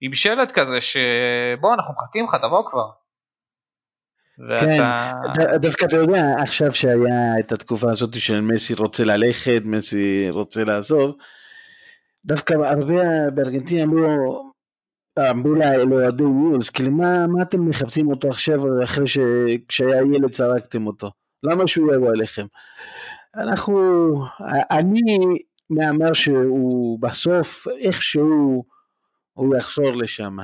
Speaker 3: עם שלט כזה שבוא אנחנו מחכים לך תבוא כבר.
Speaker 2: כן, דווקא אתה יודע, עכשיו שהיה את התקופה הזאת של מסי רוצה ללכת, מסי רוצה לעזוב, דווקא הרבה בארגנטינה אמרו, אמרו לאוהדי ניולס, כאילו מה, מה אתם מחפשים אותו עכשיו אחרי שכשהיה ילד זרקתם אותו? למה שהוא יבוא אליכם? אנחנו, אני מהמר שהוא בסוף איכשהו הוא יחזור לשם.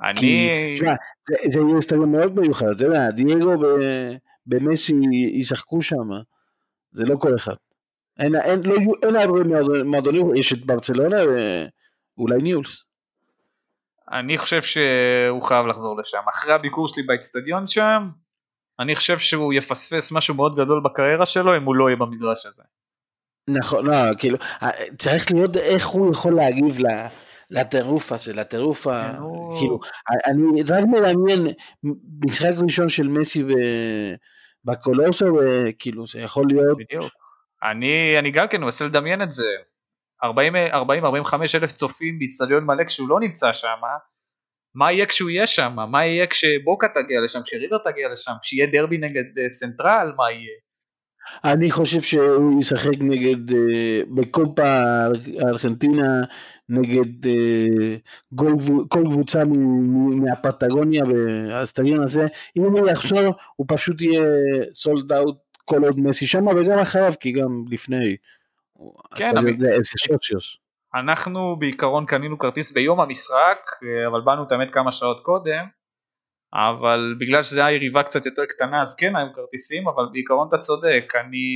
Speaker 3: אני...
Speaker 2: תשמע, זה, זה יהיה סטדיון מאוד מיוחד, אתה יודע, דייגו במסי ישחקו שם, זה לא כל אחד. אין, אין, לא, אין הרבה מועדונים, יש את ברצלונה ואולי ניולס.
Speaker 3: אני חושב שהוא חייב לחזור לשם. אחרי הביקור שלי באצטדיון שם, אני חושב שהוא יפספס משהו מאוד גדול בקריירה שלו אם הוא לא יהיה במגרש הזה.
Speaker 2: נכון, לא, כאילו, אה, צריך להיות איך הוא יכול להגיב לטירוף הזה, לטירוף, ה... כן, כאילו, אני רק מדמיין משחק ראשון של מסי בקולוסו, וכאילו, זה יכול להיות...
Speaker 3: בדיוק. אני, אני גם כן מנסה לדמיין את זה. 40-45 אלף צופים באיצטדיון מלא כשהוא לא נמצא שם, מה יהיה כשהוא יהיה שם? מה יהיה כשבוקה תגיע לשם, כשריבר תגיע לשם, כשיהיה דרבי נגד אה, סנטרל, מה יהיה?
Speaker 2: אני חושב שהוא ישחק נגד, אה, בקופה ארגנטינה, נגד אה, כל קבוצה מהפטגוניה והסטדיון הזה, אם הוא יחזור הוא פשוט יהיה סולד אאוט כל עוד מסי שמה וגם אחריו כי גם לפני,
Speaker 3: כן, אתה יודע איזה סוציוס. אנחנו בעיקרון קנינו כרטיס ביום המשחק, אה, אבל באנו את האמת כמה שעות קודם, אבל בגלל שזו הייתה יריבה קצת יותר קטנה אז כן היו כרטיסים אבל בעיקרון אתה צודק אני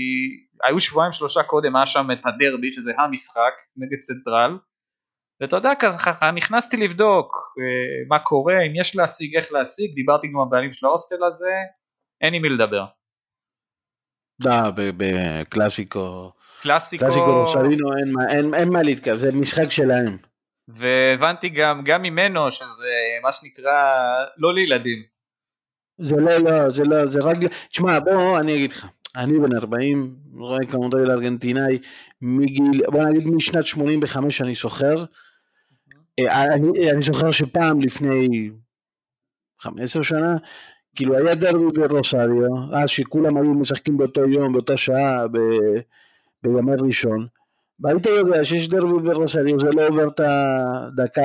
Speaker 3: היו שבועיים שלושה קודם היה שם את הדרבי שזה המשחק נגד צנטרל ואתה יודע ככה נכנסתי לבדוק אה, מה קורה אם יש להשיג איך להשיג דיברתי עם הבעלים של ההוסטל הזה אין עם מי לדבר.
Speaker 2: לא, בקלאסיקו
Speaker 3: קלאסיקו
Speaker 2: קלאסיקו רוסלינו אין מה להתקרב זה משחק שלהם.
Speaker 3: והבנתי גם, גם ממנו שזה מה שנקרא לא לילדים.
Speaker 2: זה לא, לא, זה לא, זה רק, תשמע בוא אני אגיד לך, אני בן 40, רואה כמודל ארגנטינאי מגיל, בוא נגיד משנת 85 אני סוחר, אה, אני, אני זוכר שפעם לפני 15 שנה, כאילו היה דרבי ברוסריו, אז שכולם היו משחקים באותו יום, באותה שעה, בימי ראשון, והיית יודע שיש דרבי ברוסריו, זה לא עובר את הדקה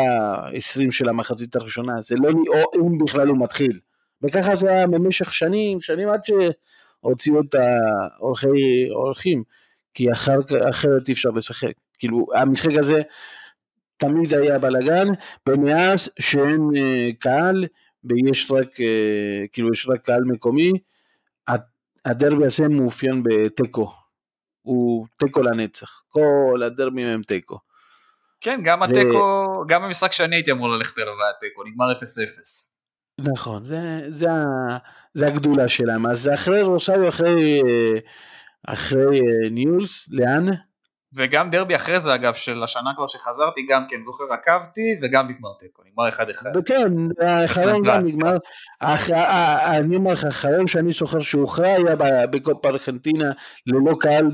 Speaker 2: 20 של המחצית הראשונה, זה לא, או אם בכלל הוא מתחיל. וככה זה היה במשך שנים, שנים עד שהוציאו את האורחים, כי אחר, אחרת אי אפשר לשחק. כאילו, המשחק הזה תמיד היה בלאגן, ומאז שאין אה, קהל, ויש רק, אה, כאילו יש רק קהל מקומי, הדרבי הזה מאופיין בתיקו, הוא תיקו לנצח, כל הדרבים הם תיקו.
Speaker 3: כן, גם זה... התיקו, גם במשחק שאני הייתי אמור ללכת אליו היה תיקו, נגמר 0-0.
Speaker 2: נכון, זה, זה, זה הגדולה שלהם. אז אחרי רוסאיו, אחרי, אחרי אה, ניולס, לאן?
Speaker 3: וגם דרבי אחרי זה אגב של השנה כבר שחזרתי גם כן זוכר עקבתי וגם נגמר תיקו נגמר אחד אחד.
Speaker 2: כן האחרון גם נגמר אני אומר לך האחרון שאני זוכר שהוכרע היה בקופה ארגנטינה ללא קהל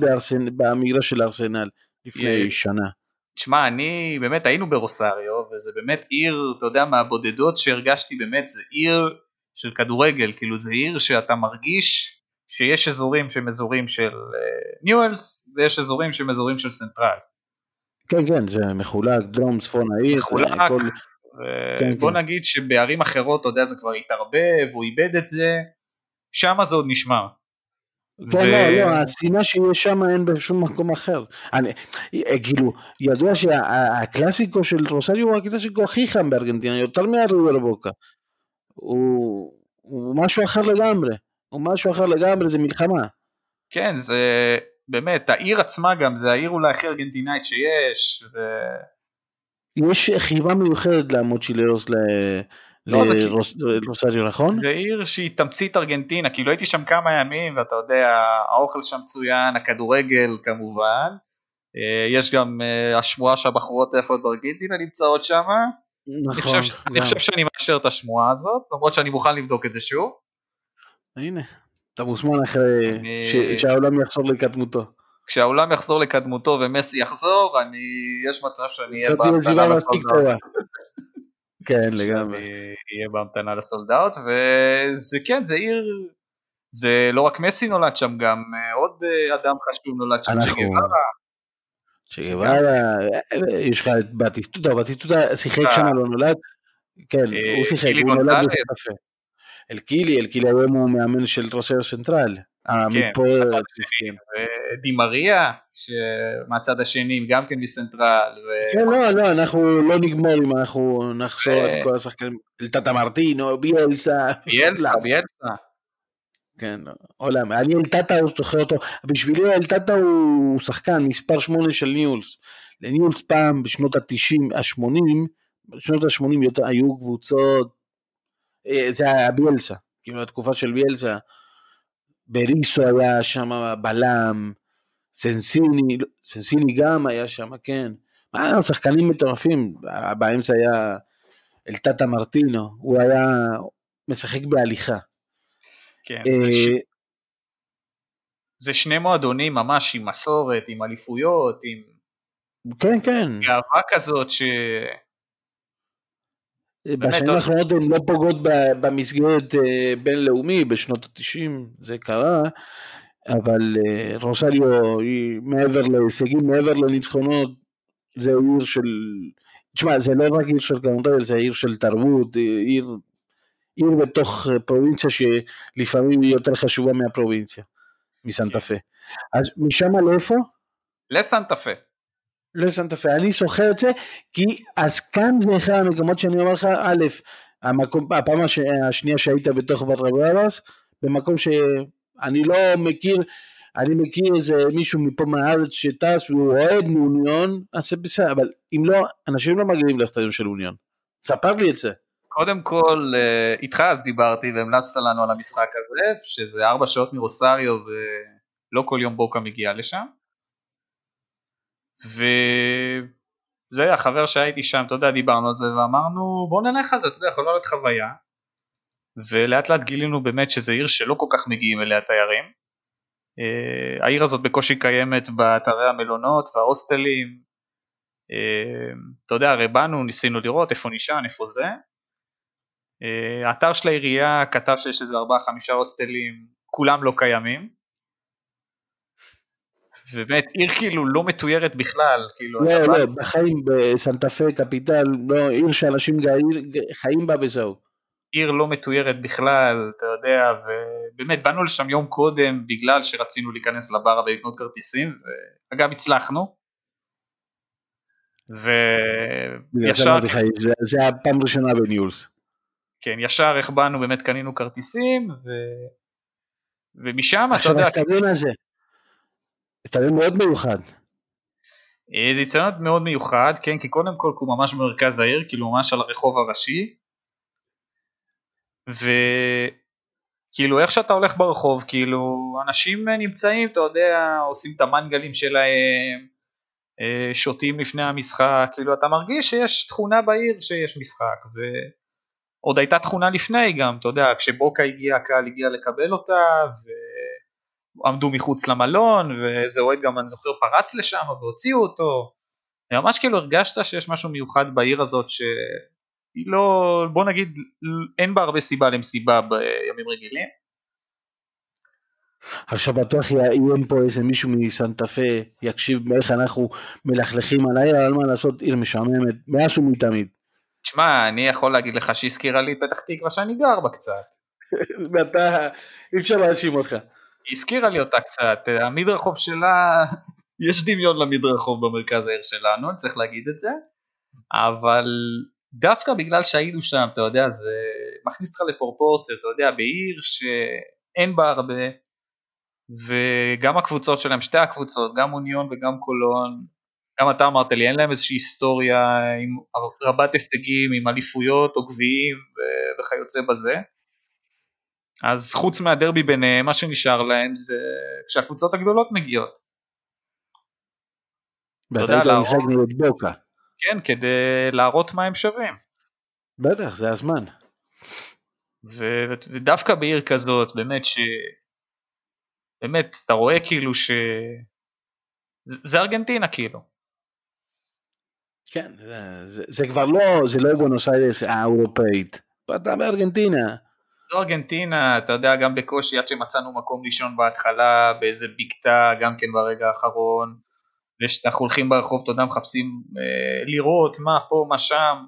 Speaker 2: במגרש של ארסנל לפני שנה.
Speaker 3: תשמע אני באמת היינו ברוסריו וזה באמת עיר אתה יודע מהבודדות שהרגשתי באמת זה עיר של כדורגל כאילו זה עיר שאתה מרגיש שיש אזורים שהם אזורים של ניואלס ויש אזורים שהם אזורים של סנטרל.
Speaker 2: כן כן זה מחולק דרום צפון העיר.
Speaker 3: מחולק. הכל... כן, בוא כן. נגיד שבערים אחרות אתה יודע זה כבר התערבב הוא איבד את זה שם זה עוד נשמר.
Speaker 2: כן, ו... לא, לא, השנאה שיש שם אין בשום מקום אחר. אני, כאילו, ידוע שהקלאסיקו של רוסריו הוא הקלאסיקו הכי חם בארגנטינה, יותר מהריבר בוקה. הוא, הוא משהו אחר לגמרי. הוא משהו אחר לגמרי, זה מלחמה.
Speaker 3: כן, זה באמת, העיר עצמה גם, זה העיר אולי הכי ארגנטינאית שיש. ו...
Speaker 2: יש חיבה מיוחדת למוצ'ילרוס ל... לא, נכון?
Speaker 3: זה עיר שהיא תמצית ארגנטינה, כאילו הייתי שם כמה ימים ואתה יודע, האוכל שם מצוין, הכדורגל כמובן, אה, יש גם אה, השמועה שהבחורות היפות בארגנטינה נמצאות שם, נכון, אני חושב, אני חושב שאני מאשר את השמועה הזאת, למרות שאני מוכן לבדוק את זה שוב.
Speaker 2: הנה, אתה מוזמן אחרי. שהעולם יחזור לקדמותו.
Speaker 3: כשהעולם יחזור לקדמותו ומסי יחזור, אני, יש מצב שאני אהיה בהמתנה ל sold out.
Speaker 2: כן, לגמרי.
Speaker 3: אהיה בהמתנה ל sold out, וזה כן, זה עיר, זה לא רק מסי נולד שם, גם אה, עוד אה, אדם חשוב נולד שם, צ'ה
Speaker 2: גווארה. צ'ה גווארה, אה, יש לך את בטיסטוטה, בטיסטוטה שיחק שם, לא נולד. כן, הוא שיחק, הוא נולד בסנטה פה. אל קילי, אל קילי היום הוא מאמן של רוסריו סנטרל.
Speaker 3: כן. דימריה, מהצד השני, גם כן מסנטרל.
Speaker 2: כן, לא, לא, אנחנו לא נגמור אם אנחנו נחזור את כל השחקנים, אלטטה מרטינו, ביאלסה.
Speaker 3: ביאלסה, ביאלסה.
Speaker 2: כן, עולם. אני אלטטה זוכר אותו, בשבילי אלטטה הוא שחקן מספר 8 של ניולס. לניולס פעם בשנות ה-90, ה-80, בשנות ה-80 היו קבוצות זה היה ביאלסה, כאילו התקופה של ביאלסה, בריסו היה שם בלם, סנסיני, סנסיני גם היה שם, כן. מה, שחקנים מטורפים, באמצע היה אלטטה מרטינו, הוא היה משחק בהליכה.
Speaker 3: כן, אה, זה, ש... זה שני מועדונים ממש עם מסורת, עם אליפויות, עם...
Speaker 2: כן, כן.
Speaker 3: גאווה כזאת ש...
Speaker 2: בשנים האחרונות הן לא פוגעות במסגרת אה, בינלאומי, בשנות התשעים זה קרה, אבל אה, רוסליו היא מעבר להישגים, מעבר לניצחונות, זה עיר של, תשמע זה לא רק עיר של כמותו, זה עיר של תרבות, אה, עיר, עיר בתוך פרובינציה שלפעמים היא יותר חשובה מהפרובינציה, מסנטה פה. אז משם לאיפה?
Speaker 3: לסנטה פה.
Speaker 2: לסנטה פה, אני זוכר את זה, כי אז כאן זה אחד המקומות שאני אומר לך, א', המקום, הפעם הש, השנייה שהיית בתוך ברברס, במקום שאני לא מכיר, אני מכיר איזה מישהו מפה מהארץ שטס והוא אוהד מאוניון, אז זה בסדר, אבל אם לא, אנשים לא מגיעים לסטדיון של אוניון. ספר לי את זה.
Speaker 3: קודם כל, אה, איתך אז דיברתי והמלצת לנו על המשחק הזה, שזה ארבע שעות מרוסריו ולא כל יום בוקה מגיע לשם. וזה היה חבר שהייתי שם, אתה יודע, דיברנו על זה ואמרנו בוא נלך על זה, אתה יודע, יכולה להיות חוויה. ולאט לאט גילינו באמת שזו עיר שלא כל כך מגיעים אליה תיירים. Uh, העיר הזאת בקושי קיימת באתרי המלונות וההוסטלים. Uh, אתה יודע, הרי באנו, ניסינו לראות איפה נשען, איפה זה. Uh, האתר של העירייה כתב שיש איזה 4-5 הוסטלים, כולם לא קיימים. ובאמת עיר כאילו לא מתוירת בכלל, כאילו...
Speaker 2: לא, לא, בחיים בסנטה פה, קפיטל, לא, עיר שאנשים חיים בה וזהו.
Speaker 3: עיר לא מתוירת בכלל, אתה יודע, ובאמת באנו לשם יום קודם בגלל שרצינו להיכנס לבר ולקנות כרטיסים, ואגב הצלחנו.
Speaker 2: וישר... זה, זה הפעם הראשונה בניולס.
Speaker 3: כן, ישר איך באנו, באמת קנינו כרטיסים, ו... ומשם, אתה
Speaker 2: עכשיו
Speaker 3: יודע,
Speaker 2: האצטדיון הזה, אצטדיון מאוד מיוחד.
Speaker 3: אה, זה יציון מאוד מיוחד, כן, כי קודם כל הוא ממש במרכז העיר, כאילו ממש על הרחוב הראשי, וכאילו איך שאתה הולך ברחוב, כאילו אנשים נמצאים, אתה יודע, עושים את המנגלים שלהם, אה, שותים לפני המשחק, כאילו אתה מרגיש שיש תכונה בעיר שיש משחק, ועוד הייתה תכונה לפני גם, אתה יודע, כשבוקה הגיע, הקהל הגיע לקבל אותה, ועמדו מחוץ למלון, ואיזה אוהד גם, אני זוכר, פרץ לשם והוציאו אותו, ממש כאילו הרגשת שיש משהו מיוחד בעיר הזאת, שהיא לא, בוא נגיד, אין בה הרבה סיבה למסיבה בימים רגילים.
Speaker 2: עכשיו בטוח יהיה פה איזה מישהו מסנטה פה, יקשיב איך אנחנו מלכלכים על העיר, אבל מה לעשות, עיר משעממת, מאז ומתמיד.
Speaker 3: תשמע, אני יכול להגיד לך שהזכירה לי את פתח תקווה שאני גר בה קצת. <laughs>
Speaker 2: ואתה, אי אפשר להאשים אותך.
Speaker 3: הזכירה לי אותה קצת, המדרחוב שלה, <laughs> יש דמיון למדרחוב במרכז העיר שלנו, צריך להגיד את זה, אבל דווקא בגלל שהיינו שם, אתה יודע, זה מכניס אותך לפרופורציות, אתה יודע, בעיר שאין בה הרבה, וגם הקבוצות שלהם, שתי הקבוצות, גם אוניון וגם קולון, גם אתה אמרת לי, אין להם איזושהי היסטוריה עם רבת הישגים, עם אליפויות או גביעים וכיוצא בזה. אז חוץ מהדרבי ביניהם, מה שנשאר להם זה כשהקבוצות הגדולות מגיעות.
Speaker 2: ואתה היית משחק נגד בוקה.
Speaker 3: כן, כדי להראות מה הם שווים.
Speaker 2: בטח, זה הזמן.
Speaker 3: ו- ודווקא בעיר כזאת, באמת ש... באמת, אתה רואה כאילו ש... זה ארגנטינה כאילו.
Speaker 2: כן, זה, זה, זה כבר לא, זה לא בונוס האירופאית, אתה בארגנטינה.
Speaker 3: זו ארגנטינה, אתה יודע, גם בקושי עד שמצאנו מקום לישון בהתחלה, באיזה בקתה, גם כן ברגע האחרון, ושאנחנו הולכים ברחוב, אתה יודע, מחפשים אה, לראות מה פה, מה שם,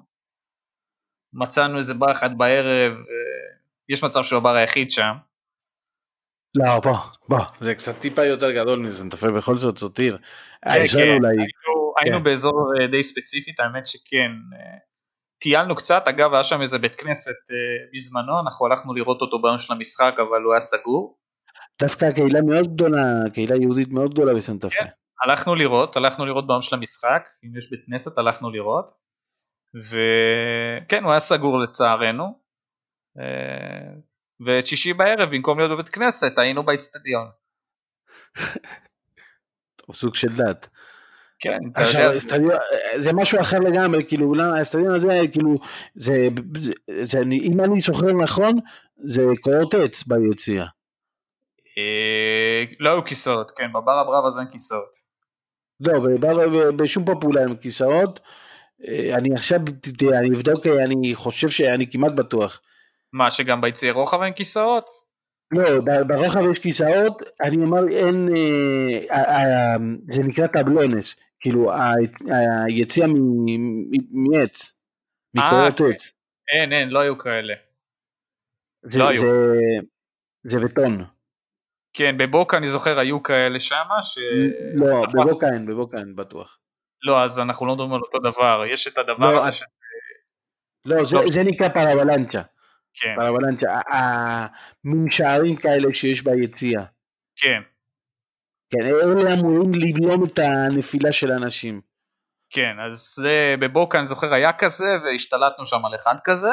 Speaker 3: מצאנו איזה בר אחד בערב, אה, יש מצב שהוא הבר היחיד שם.
Speaker 2: לא, בוא, בוא, זה קצת טיפה יותר גדול מזה, נטפל בכל זאת זאת עיר.
Speaker 3: כן, כן, היינו, היינו כן. באזור אה, די ספציפית, האמת שכן. אה, טיילנו קצת, אגב היה שם איזה בית כנסת אה, בזמנו, אנחנו הלכנו לראות אותו ביום של המשחק, אבל הוא היה סגור.
Speaker 2: דווקא קהילה מאוד גדולה, קהילה יהודית מאוד גדולה בסנטה פה.
Speaker 3: כן, הלכנו לראות, הלכנו לראות ביום של המשחק, אם יש בית כנסת הלכנו לראות, וכן, הוא היה סגור לצערנו, ואת שישי בערב במקום להיות בבית כנסת היינו באצטדיון.
Speaker 2: סוג של דת.
Speaker 3: כן,
Speaker 2: אתה יודע. אסטדיון, זה משהו אחר לגמרי, כאילו, האצטדיון הזה, כאילו, זה, זה, זה, אם אני זוכר נכון, זה קורות עץ ביציאה.
Speaker 3: אה, לא היו כיסאות, כן, בבר הבראבאז אין כיסאות.
Speaker 2: לא, בשום פופולה אין כיסאות. אה, אני עכשיו, אני אבדוק, אני חושב שאני כמעט בטוח.
Speaker 3: מה, שגם ביציעי רוחב אין כיסאות?
Speaker 2: לא, ברוחב יש כיסאות, אני אומר אין, אה, אה, זה נקרא טבלונס, כאילו היציאה מעץ, מקורות
Speaker 3: אה,
Speaker 2: עץ.
Speaker 3: אין, אין, לא היו כאלה.
Speaker 2: זה, לא היו. זה בטון.
Speaker 3: כן, בבוקה אני זוכר היו כאלה שמה ש...
Speaker 2: לא, בבוקה אין, בבוקה אין בטוח.
Speaker 3: לא, אז אנחנו לא מדברים על אותו דבר, יש את הדבר לא, הזה ש...
Speaker 2: לא, זה, זה נקרא פרבלנצ'ה. כן. פרבלנצ'ה, המנשארים כאלה שיש ביציאה.
Speaker 3: כן.
Speaker 2: כן, אלה אמורים לבלום את הנפילה של האנשים.
Speaker 3: כן, אז זה בבוקה אני זוכר היה כזה, והשתלטנו שם על אחד כזה.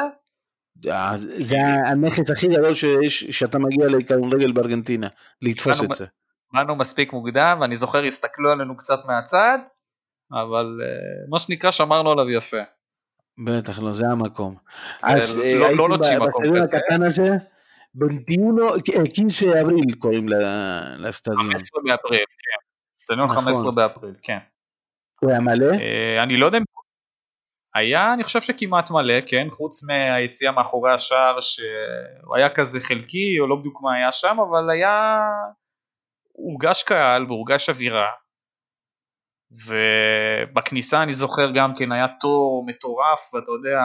Speaker 2: אה, זה הנכס הכי גדול שיש, שאתה מגיע לכדורגל בארגנטינה, לתפוס את זה.
Speaker 3: באנו מספיק מוקדם, ואני זוכר הסתכלו עלינו קצת מהצד, אבל אה, מה שנקרא שמרנו עליו יפה.
Speaker 2: בטח לא, זה המקום.
Speaker 3: אה, אז לא, לא
Speaker 2: נוטשים מקום כזה. 21, 15 באפריל קוראים לסטדיון.
Speaker 3: 15 באפריל, כן. סטדיון לא נכון. 15 באפריל, כן.
Speaker 2: הוא היה מלא?
Speaker 3: אה, אני לא יודע אם... היה, אני חושב שכמעט מלא, כן, חוץ מהיציאה מאחורי השער שהוא היה כזה חלקי, או לא בדיוק מה היה שם, אבל היה... הורגש קהל והורגש אווירה. ובכניסה אני זוכר גם כן היה תור מטורף, ואתה יודע,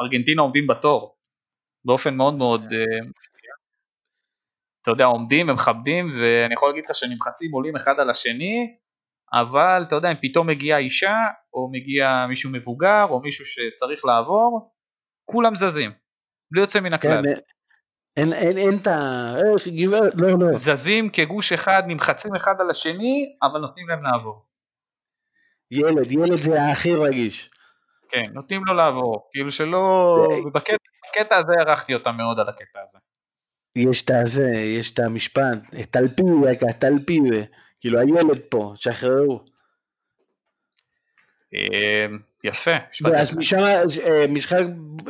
Speaker 3: ארגנטינה עומדים בתור. באופן מאוד מאוד... אה, אתה יודע עומדים הם מכבדים ואני יכול להגיד לך שנמחצים עולים אחד על השני אבל אתה יודע אם פתאום מגיעה אישה או מגיע מישהו מבוגר או מישהו שצריך לעבור כולם זזים בלי יוצא מן הכלל.
Speaker 2: כן, אין, אין, אין את ה... איך, גברת, לא, לא.
Speaker 3: זזים כגוש אחד, נמחצים אחד על השני, אבל נותנים להם לעבור.
Speaker 2: ילד, ילד זה הכי רגיש.
Speaker 3: כן, נותנים לו לעבור. כאילו שלא... בקטע הזה הערכתי אותם מאוד על הקטע הזה.
Speaker 2: יש את הזה, יש את המשפט, תלפיו, תלפיו, כאילו הילד פה, שחררו.
Speaker 3: יפה.
Speaker 2: אז משם, משחק,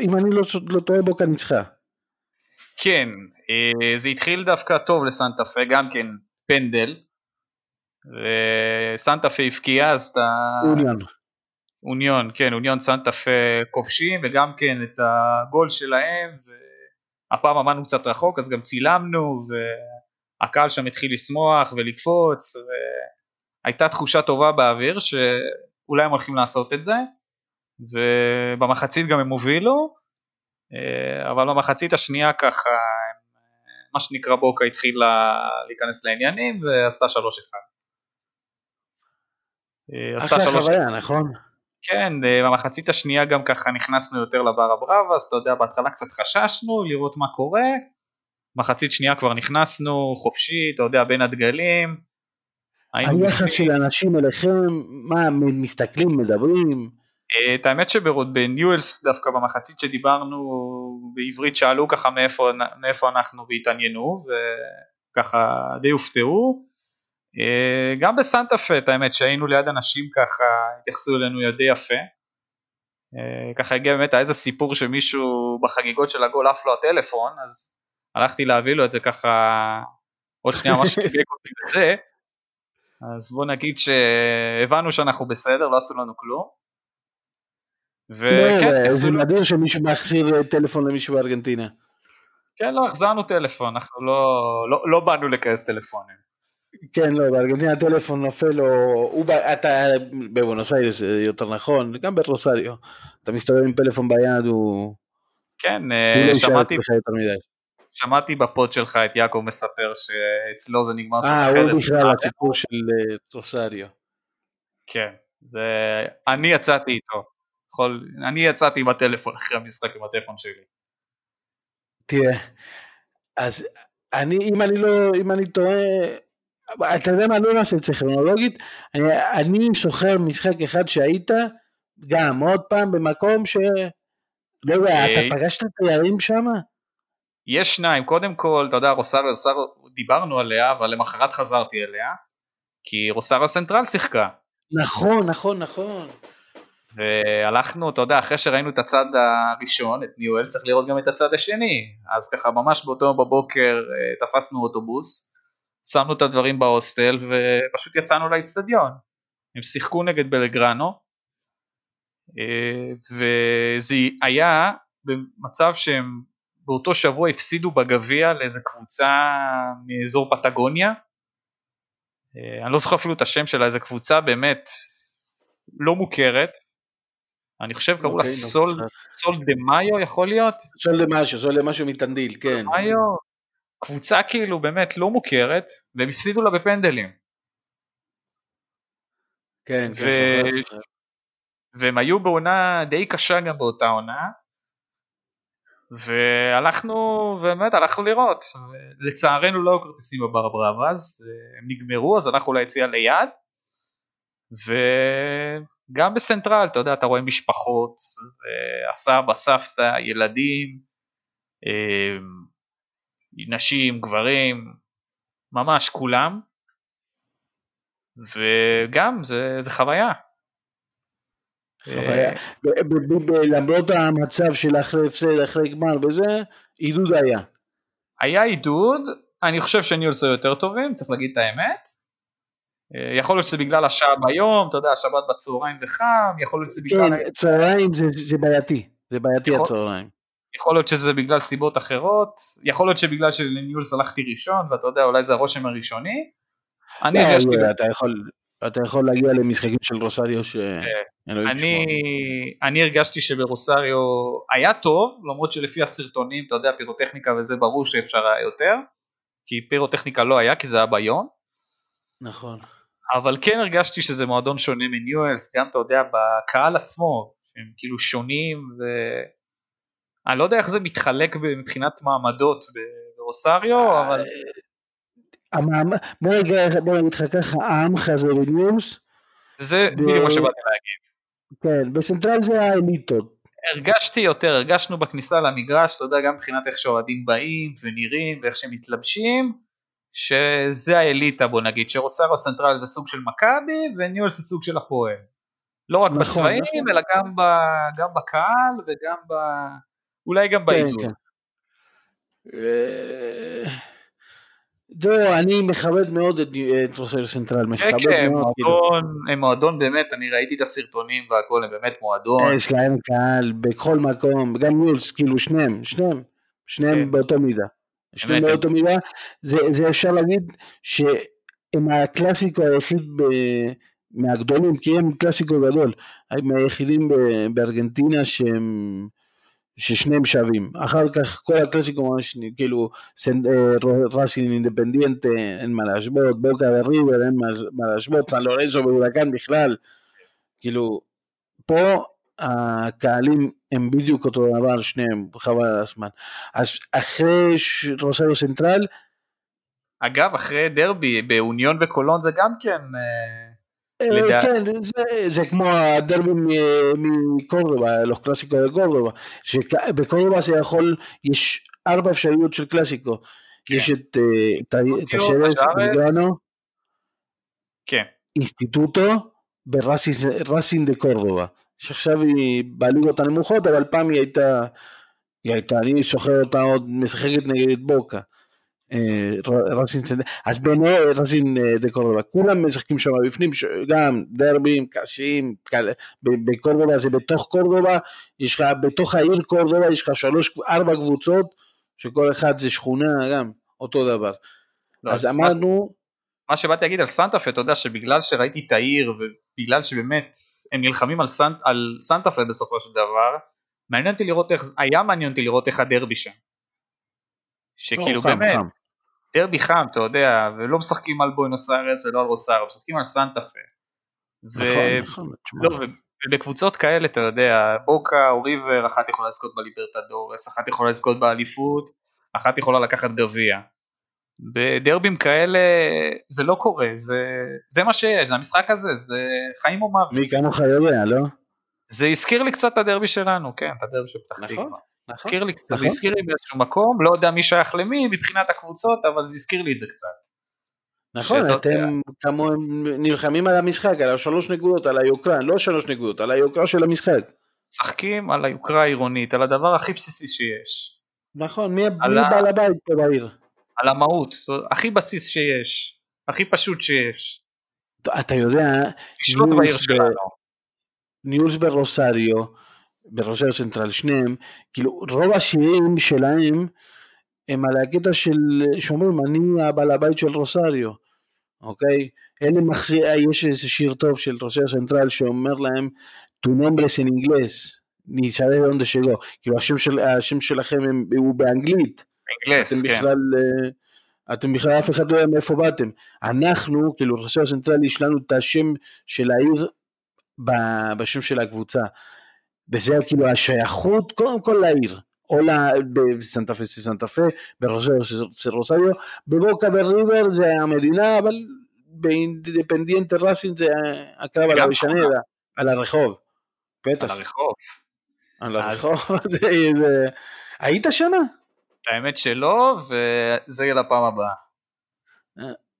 Speaker 2: אם אני לא, טועה, בוקה ניצחה.
Speaker 3: כן, זה התחיל דווקא טוב לסנטה פה, גם כן פנדל. וסנטה פה הבקיע אז את ה...
Speaker 2: אוניון.
Speaker 3: אוניון, כן, אוניון סנטה פה כובשים, וגם כן את הגול שלהם, והפעם עמדנו קצת רחוק, אז גם צילמנו, והקהל שם התחיל לשמוח ולקפוץ, והייתה תחושה טובה באוויר שאולי הם הולכים לעשות את זה, ובמחצית גם הם הובילו, אבל במחצית השנייה ככה, מה שנקרא בוקה התחילה להיכנס לעניינים ועשתה 3-1.
Speaker 2: אחלה חוויה, נכון?
Speaker 3: כן, אה, במחצית השנייה גם ככה נכנסנו יותר לבר הברבה, אז אתה יודע, בהתחלה קצת חששנו לראות מה קורה, מחצית שנייה כבר נכנסנו חופשי, אתה יודע, בין הדגלים.
Speaker 2: היחס של אנשים אליכם, מה, מסתכלים, מדברים?
Speaker 3: אה, את האמת שבניואלס דווקא במחצית שדיברנו בעברית שאלו ככה מאיפה, מאיפה אנחנו והתעניינו וככה די הופתעו גם בסנטה את האמת שהיינו ליד אנשים ככה, התייחסו אלינו די יפה. אה, ככה הגיע באמת איזה סיפור שמישהו בחגיגות של הגול עף לו הטלפון, אז הלכתי להביא לו את זה ככה, עוד שנייה ממש חיבק <laughs> אותי בזה. אז בוא נגיד שהבנו שאנחנו בסדר, לא עשו לנו כלום.
Speaker 2: וכן, זה מדהים שמישהו מחזיר טלפון למישהו בארגנטינה.
Speaker 3: כן, לא, החזרנו טלפון, אנחנו לא, לא, לא באנו לכנס טלפונים.
Speaker 2: כן, לא, בארגנטינה הטלפון נופל, או הוא, אתה בבונוס איירס יותר נכון, גם ברוסריו, אתה מסתובב עם פלאפון ביד, הוא...
Speaker 3: כן, הוא לא שמעתי, שמעתי בפוד שלך את יעקב מספר שאצלו זה נגמר
Speaker 2: אה, הוא בכלל הסיפור של אה, רוסריו.
Speaker 3: כן, זה... אני יצאתי איתו, יכול... אני יצאתי עם הטלפון אחרי המשחק עם הטלפון שלי.
Speaker 2: תראה, אז אני, אם אני לא, אם אני טועה, אתה יודע מה, לא נעשה את זה כרונולוגית, אני, אני זוכר משחק אחד שהיית, גם עוד פעם במקום ש... לא יודע, אתה אה, פגשת תיירים שם?
Speaker 3: יש שניים, קודם כל, אתה יודע, רוסריו, דיברנו עליה, אבל למחרת חזרתי אליה, כי רוסריו סנטרל שיחקה.
Speaker 2: נכון, נכון, נכון.
Speaker 3: והלכנו, אתה יודע, אחרי שראינו את הצד הראשון, את ניואל, צריך לראות גם את הצד השני. אז ככה ממש באותו בבוקר אה, תפסנו אוטובוס, שמנו את הדברים בהוסטל ופשוט יצאנו לאצטדיון. הם שיחקו נגד בלגרנו אה, וזה היה במצב שהם באותו שבוע הפסידו בגביע לאיזה קבוצה מאזור פטגוניה. אה, אני לא זוכר אפילו את השם שלה, איזה קבוצה באמת לא מוכרת. אני חושב קראו לה אוקיי, לא סול, סול דה מאיו יכול להיות?
Speaker 2: סול דה מאיו, סול דה מאיו מטנדיל, כן. מאיו,
Speaker 3: קבוצה כאילו באמת לא מוכרת, והם הפסידו לה בפנדלים.
Speaker 2: כן,
Speaker 3: ו... כן, והם היו בעונה די קשה גם באותה עונה, והלכנו, באמת הלכנו לראות, לצערנו לא היו כרטיסים בבר בראבאז, הם נגמרו אז הלכנו ליציאה ליד, וגם בסנטרל, אתה יודע, אתה רואה משפחות, הסבא, סבתא, ילדים, נשים, גברים, ממש כולם, וגם זה, זה חוויה.
Speaker 2: חוויה. למרות המצב של אחרי הפסד, אחרי גמר וזה, עידוד היה.
Speaker 3: היה עידוד, אני חושב שניהול זה יותר טובים, צריך להגיד את האמת. יכול להיות שזה בגלל השעה ביום, אתה יודע, השבת בצהריים וחם, יכול להיות שזה בגלל...
Speaker 2: כן, צהריים זה, זה בעייתי, זה בעייתי יכול... הצהריים.
Speaker 3: יכול להיות שזה בגלל סיבות אחרות, יכול להיות שבגלל שלניהול סלחתי ראשון, ואתה יודע, אולי זה הרושם הראשוני.
Speaker 2: אני הרגשתי... לא, אתה יכול... אתה יכול להגיע למשחקים של רוסריו ש...
Speaker 3: כן. אני, אני הרגשתי שברוסריו היה טוב, למרות שלפי הסרטונים, אתה יודע, פירוטכניקה וזה ברור שאפשר היה יותר, כי פירוטכניקה לא היה, כי זה היה ביום.
Speaker 2: נכון.
Speaker 3: אבל כן הרגשתי שזה מועדון שונה מניואלס, גם אתה יודע, בקהל עצמו, הם כאילו שונים, ו... אני לא יודע איך זה מתחלק מבחינת מעמדות ברוסריו, אבל...
Speaker 2: בוא נגיד, בוא נגיד לך ככה, העמך זה בניוס.
Speaker 3: זה בדיוק מה שבאתי להגיד.
Speaker 2: כן, בסנטרל זה האליטות.
Speaker 3: הרגשתי יותר, הרגשנו בכניסה למגרש, אתה יודע, גם מבחינת איך שאוהדים באים ונראים ואיך שהם מתלבשים, שזה האליטה בוא נגיד, שרוסריו סנטרל זה סוג של מכבי וניואלס זה סוג של הפועל. לא רק נכון, בצבעים, נכון. אלא גם, ב, גם בקהל וגם ב... אולי גם כן, בעידוד. כן.
Speaker 2: זהו, אני מכבד מאוד את, רוסריו סנטרל,
Speaker 3: מכבד כן, כן, מאוד. כאילו. הם מועדון באמת, אני ראיתי את הסרטונים והכל, הם באמת מועדון.
Speaker 2: יש להם קהל בכל מקום, גם ניואלס, כאילו שניהם, שניהם, שניהם. באותו מידה. שניהם באותו מידה, זה, זה אפשר להגיד שהם הקלאסיקו היחיד ב... מהגדולים, כי הם קלאסיקו גדול, הם היחידים בארגנטינה שהם ששניהם שווים. אחר כך כל הקלאסיקו ממש כאילו ראסין אינדפנדיאנט אין מה להשוות, בוקה וריבר אין מה להשוות, סן לורנזו והורקן בכלל. כאילו, פה הקהלים הם בדיוק אותו דבר שניהם, חבל על הזמן. אז אחרי רוסריו סנטרל,
Speaker 3: אגב, אחרי דרבי באוניון וקולון זה גם כן... אה,
Speaker 2: אה, כן, זה כמו הדרבי מקורדובה, לא קלאסיקו בקורדובה, שבקורדובה זה יכול, יש ארבע אפשרויות של קלאסיקו, כן. יש את טאשרס, בלגרנו,
Speaker 3: כן.
Speaker 2: אינסטיטוטו וראסין דה קורדובה, שעכשיו היא בליגות הנמוכות, אבל פעם היא הייתה, היא הייתה, אני זוכר אותה עוד משחקת נגד בוקה. רזין אז ביניהם רזין דה קורדובה, כולם משחקים שם בפנים, גם דרבים, קשים, בקורדובה זה בתוך קורדובה, יש לך בתוך העיר קורדובה יש לך שלוש, ארבע קבוצות, שכל אחד זה שכונה גם, אותו דבר. לא, אז אמרנו...
Speaker 3: מה שבאתי להגיד על סנטה פה, אתה יודע שבגלל שראיתי את העיר ובגלל שבאמת הם נלחמים על, סנט, על סנטה פה בסופו של דבר, מעניין אותי לראות איך, היה מעניין אותי לראות איך הדרבי שם. שכאילו לא, באמת, חם. דרבי חם, אתה יודע, ולא משחקים על בוינוס איירס ולא על רוסארו, משחקים על סנטה פה.
Speaker 2: נכון, נכון.
Speaker 3: לא, ובקבוצות כאלה, אתה יודע, בוקה או ריבר, אחת יכולה לזכות בליברטדורס, אחת יכולה לזכות באליפות, אחת יכולה לקחת גביע. בדרבים כאלה זה לא קורה, זה, זה מה שיש, זה המשחק הזה, זה חיים או מוות.
Speaker 2: מי כמוך יודע, לא?
Speaker 3: זה הזכיר לי קצת את הדרבי שלנו, כן, את הדרבי של פתח תקווה. נכון. נכון, הזכיר לי קצת, נכון. זה הזכיר לי באיזשהו מקום, לא יודע מי שייך למי מבחינת הקבוצות, אבל זה הזכיר לי את זה קצת.
Speaker 2: נכון, אתם כמוהם נלחמים על המשחק, על השלוש נקודות, על היוקרה, לא שלוש נקודות, על היוקרה של המשחק.
Speaker 3: משחקים על היוקרה העירונית, על הדבר הכי בסיסי שיש.
Speaker 2: נכון, מי בעל הבית פה בעיר?
Speaker 3: על המהות, הכי בסיס שיש, הכי פשוט שיש.
Speaker 2: אתה יודע. ניואלס ברוסריו, ברוסריו סנטרל, שניהם, כאילו רוב השירים שלהם הם על הקטע של, שאומרים אני הבעל הבית של רוסריו, אוקיי? אלה מחזיר, יש איזה שיר טוב של רוסריו סנטרל שאומר להם tu nombres en inglés, ni sabes dónde llegó, כאילו השם, של, השם שלכם הם, הוא באנגלית,
Speaker 3: אנגלס,
Speaker 2: אתם כן. בכלל, אה, אתם בכלל אף אחד לא יודע מאיפה באתם, אנחנו, כאילו רוסריו סנטרל יש לנו את השם של העיר בשם של הקבוצה. וזה כאילו השייכות קודם כל לעיר, או בסנטה פה זה סנטה פה, ברוסריו זה רוסריו, בבוקה וריבר זה המדינה, אבל באינדפנדיאנטה ראסין זה הקרב על המשנה, על הרחוב.
Speaker 3: בטח. על הרחוב.
Speaker 2: על הרחוב, <laughs> זה... היית שמה?
Speaker 3: האמת שלא, וזה יהיה לפעם הבאה.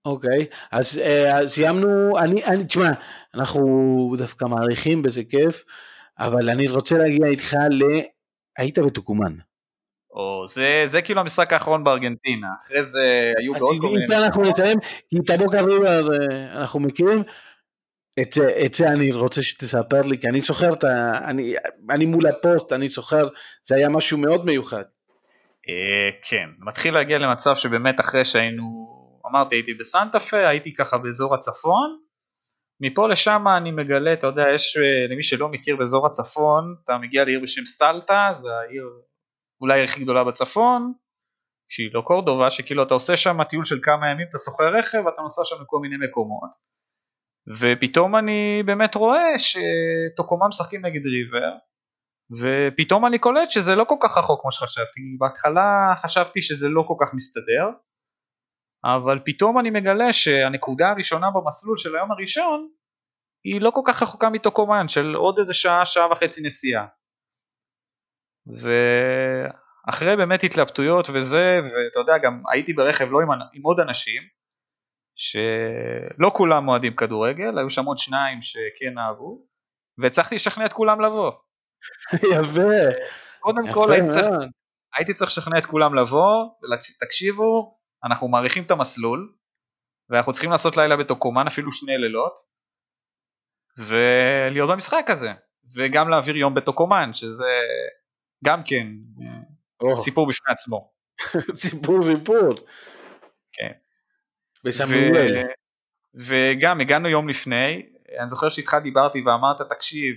Speaker 2: אוקיי, אז אה, סיימנו, אני, אני, תשמע, אנחנו דווקא מעריכים בזה כיף, אבל אני רוצה להגיע איתך ל... היית בטוקומן.
Speaker 3: או, זה, זה כאילו המשחק האחרון בארגנטינה, אחרי זה היו בעוד כל מיני...
Speaker 2: אם אנחנו נסיים, כי את הבוקר ריבר אנחנו מכירים, את זה, את זה אני רוצה שתספר לי, כי אני זוכר. אני, אני מול הפוסט, אני זוכר, זה היה משהו מאוד מיוחד.
Speaker 3: אה, כן, מתחיל להגיע למצב שבאמת אחרי שהיינו, אמרתי הייתי בסנטה פה, הייתי ככה באזור הצפון, מפה לשם אני מגלה, אתה יודע, יש, אה, למי שלא מכיר באזור הצפון, אתה מגיע לעיר בשם סלטה, זה העיר אולי הכי גדולה בצפון, שהיא לא קורדובה, שכאילו אתה עושה שם טיול של כמה ימים, אתה שוכר רכב ואתה נוסע שם לכל מיני מקומות. ופתאום אני באמת רואה שטוקומה משחקים נגד ריבר, ופתאום אני קולט שזה לא כל כך רחוק כמו שחשבתי, בהתחלה חשבתי שזה לא כל כך מסתדר, אבל פתאום אני מגלה שהנקודה הראשונה במסלול של היום הראשון היא לא כל כך רחוקה מתוקומן של עוד איזה שעה, שעה וחצי נסיעה. ואחרי באמת התלבטויות וזה, ואתה יודע, גם הייתי ברכב לא עם, עם עוד אנשים, שלא כולם אוהדים כדורגל, היו שם עוד שניים שכן אהבו, והצלחתי לשכנע את כולם לבוא. <laughs>
Speaker 2: יפה.
Speaker 3: קודם כל הייתי צריך, הייתי צריך לשכנע את כולם לבוא, תקשיבו, אנחנו מעריכים את המסלול, ואנחנו צריכים לעשות לילה בתוקומן אפילו שני לילות, ולהיות במשחק הזה, וגם להעביר יום בתוקומן, שזה גם כן oh. סיפור בפני עצמו. <laughs>
Speaker 2: סיפור סיפור.
Speaker 3: כן. ו... וגם הגענו יום לפני, אני זוכר שאיתך דיברתי ואמרת תקשיב,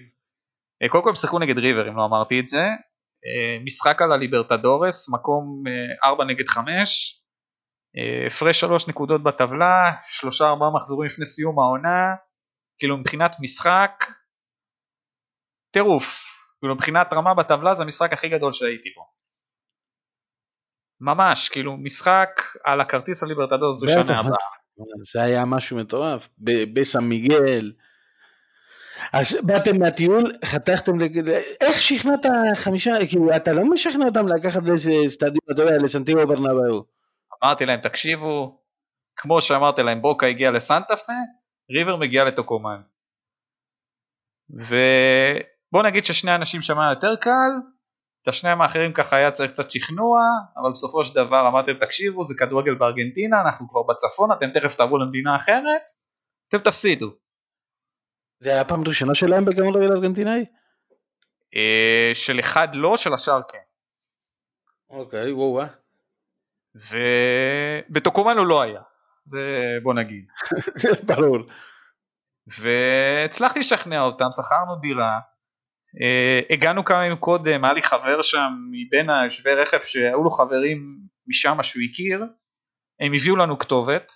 Speaker 3: אה, קודם כל הם שיחקו נגד ריבר אם לא אמרתי את זה, אה, משחק על הליברטדורס, מקום 4 אה, נגד 5, הפרש 3 נקודות בטבלה, 3-4 מחזורים לפני סיום העונה, כאילו מבחינת משחק, טירוף, כאילו מבחינת רמה בטבלה זה המשחק הכי גדול שהייתי פה. ממש, כאילו משחק על הכרטיס הליברטדורס בשנה הבאה.
Speaker 2: זה היה משהו מטורף, בסן מיגל. אז באתם מהטיול, חתכתם, איך שכנעת חמישה, כאילו אתה לא משכנע אותם לקחת לאיזה סטדיון, אתה יודע, לסנטיגו ברנבאו.
Speaker 3: אמרתי להם, תקשיבו, כמו שאמרתי להם, בוקה הגיע לסנטה פה, ריבר מגיע לטוקומן. ובוא נגיד ששני אנשים שם יותר קל, את השניים האחרים ככה היה צריך קצת שכנוע, אבל בסופו של דבר אמרתי להם תקשיבו זה כדורגל בארגנטינה, אנחנו כבר בצפון, אתם תכף תעברו למדינה אחרת, אתם תפסידו.
Speaker 2: זה היה פעם ראשונה שלהם בכדורגל ארגנטינאי?
Speaker 3: אה, של אחד לא, של השאר כן.
Speaker 2: אוקיי, וואו וואו.
Speaker 3: ובטוקומן הוא לא היה, זה בוא נגיד. <laughs>
Speaker 2: ברור.
Speaker 3: והצלחתי לשכנע אותם, שכרנו דירה, Uh, הגענו כמה ימים קודם, היה לי חבר שם מבין היושבי רכב שהיו לו חברים משם שהוא הכיר, הם הביאו לנו כתובת,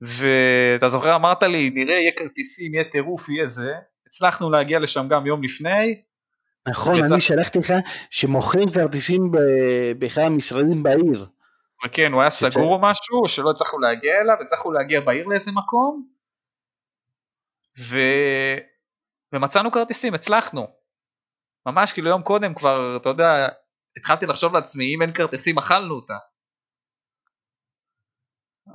Speaker 3: ואתה זוכר אמרת לי נראה יהיה כרטיסים, יהיה טירוף, יהיה זה, הצלחנו להגיע לשם גם יום לפני.
Speaker 2: נכון, אני שלחתי לך שמוכרים כרטיסים באחד המשרדים בעיר.
Speaker 3: וכן, הוא היה סגור או משהו, שלא הצלחנו להגיע אליו, הצלחנו להגיע בעיר לאיזה מקום, ו... ומצאנו כרטיסים, הצלחנו. ממש כאילו יום קודם כבר, אתה יודע, התחלתי לחשוב לעצמי, אם אין כרטיסים אכלנו אותה.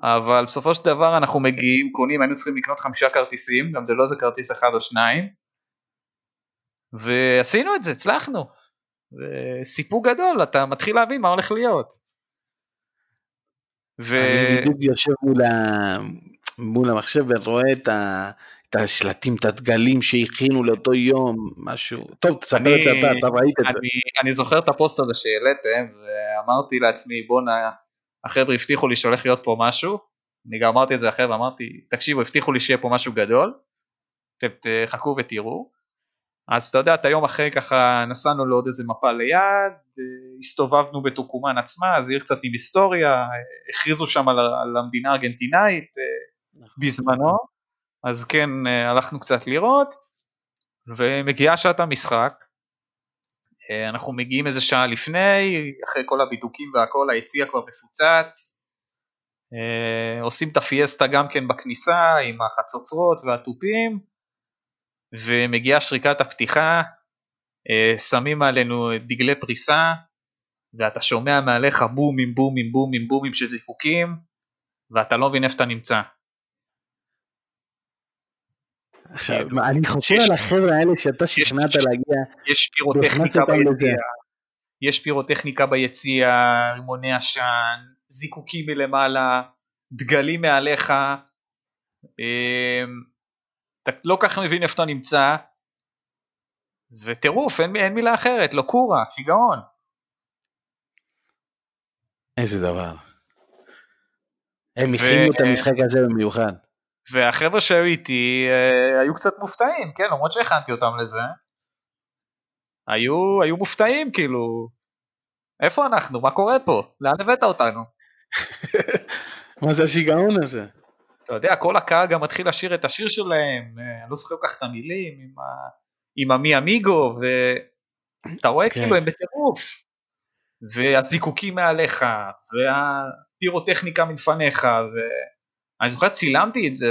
Speaker 3: אבל בסופו של דבר אנחנו מגיעים, קונים, היינו צריכים לקנות חמישה כרטיסים, גם זה לא איזה כרטיס אחד או שניים. ועשינו את זה, הצלחנו. וסיפור גדול, אתה מתחיל להבין מה הולך להיות.
Speaker 2: ו... אני בדיוק יושב מול, ה... מול המחשב ורואה את, ה... את השלטים, את הדגלים שהכינו לאותו יום, משהו. טוב, תספר את זה אתה, אתה ראית את
Speaker 3: אני,
Speaker 2: זה.
Speaker 3: אני זוכר את הפוסט הזה שהעליתם, ואמרתי לעצמי, בואנה, החבר'ה הבטיחו לי שהולך להיות פה משהו, אני גם אמרתי את זה אחרי ואמרתי, תקשיבו, הבטיחו לי שיהיה פה משהו גדול, אתם תחכו ותראו. אז אתה יודע, את היום אחרי ככה נסענו לעוד איזה מפה ליד, הסתובבנו בטוקומן עצמה, זה עיר קצת עם היסטוריה, הכריזו שם על, על המדינה הארגנטינאית נכון. בזמנו, אז כן הלכנו קצת לראות, ומגיעה שעת המשחק, אה, אנחנו מגיעים איזה שעה לפני, אחרי כל הבידוקים והכל, היציע כבר מפוצץ. אה, עושים את הפיאסטה גם כן בכניסה עם החצוצרות והתופים, ומגיעה שריקת הפתיחה, אה, שמים עלינו דגלי פריסה, ואתה שומע מעליך בומים בומים בומים בומים של זיקוקים, ואתה לא מבין איפה אתה נמצא.
Speaker 2: עכשיו, כאילו, אני חושב על החבר'ה האלה שאתה שכנעת להגיע,
Speaker 3: יש פירוטכניקה ביציע, יש פירוטכניקה ביציע, רימוני עשן, זיקוקים מלמעלה, דגלים מעליך, אמ, אתה לא כך מבין איפה אתה נמצא, וטירוף, אין, אין מילה אחרת, לא קורה, שיגעון.
Speaker 2: איזה דבר. הם הכינו את המשחק הזה במיוחד.
Speaker 3: והחבר'ה שהיו איתי אה, היו קצת מופתעים, כן, למרות שהכנתי אותם לזה. היו, היו מופתעים, כאילו, איפה אנחנו? מה קורה פה? לאן הבאת אותנו? <laughs>
Speaker 2: מה זה השיגעון הזה?
Speaker 3: אתה יודע, כל הקהל גם מתחיל לשיר את השיר שלהם, אה, אני לא זוכר כל כך את המילים, עם, ה... עם המי אמיגו, אתה רואה
Speaker 2: כן.
Speaker 3: כאילו הם בטירוף. והזיקוקים מעליך, והפירוטכניקה מלפניך, ואני זוכר צילמתי את זה,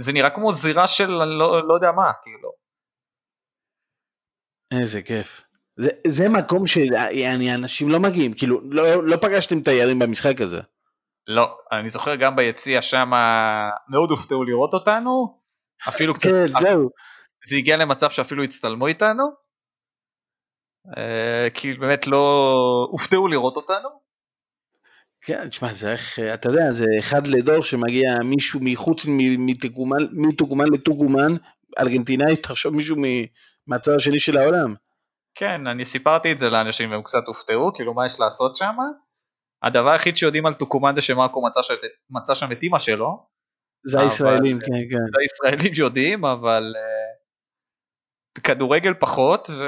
Speaker 3: וזה נראה כמו זירה של לא, לא יודע מה, כאילו.
Speaker 2: איזה כיף. זה, זה מקום שאנשים לא מגיעים, כאילו, לא, לא פגשתם תיירים במשחק הזה.
Speaker 3: לא, אני זוכר גם ביציע שם מאוד הופתעו לראות אותנו, אפילו קצת,
Speaker 2: כן, זהו.
Speaker 3: זה הגיע למצב שאפילו הצטלמו איתנו, אה, כי באמת לא הופתעו לראות אותנו.
Speaker 2: כן, תשמע, זה איך, אתה יודע, זה אחד לדור שמגיע מישהו מחוץ מ- מתוגומן, מתוגומן לתוגומן, ארגנטינאי, תחשוב מישהו מהצד השני של העולם.
Speaker 3: כן, אני סיפרתי את זה לאנשים והם קצת הופתעו, כאילו מה יש לעשות שם? הדבר היחיד שיודעים על טוקומן זה שמרקו מצא, ש... מצא שם את אימא שלו,
Speaker 2: זה
Speaker 3: אבל-
Speaker 2: הישראלים, כן, כן.
Speaker 3: זה הישראלים יודעים, אבל uh, כדורגל פחות, ו...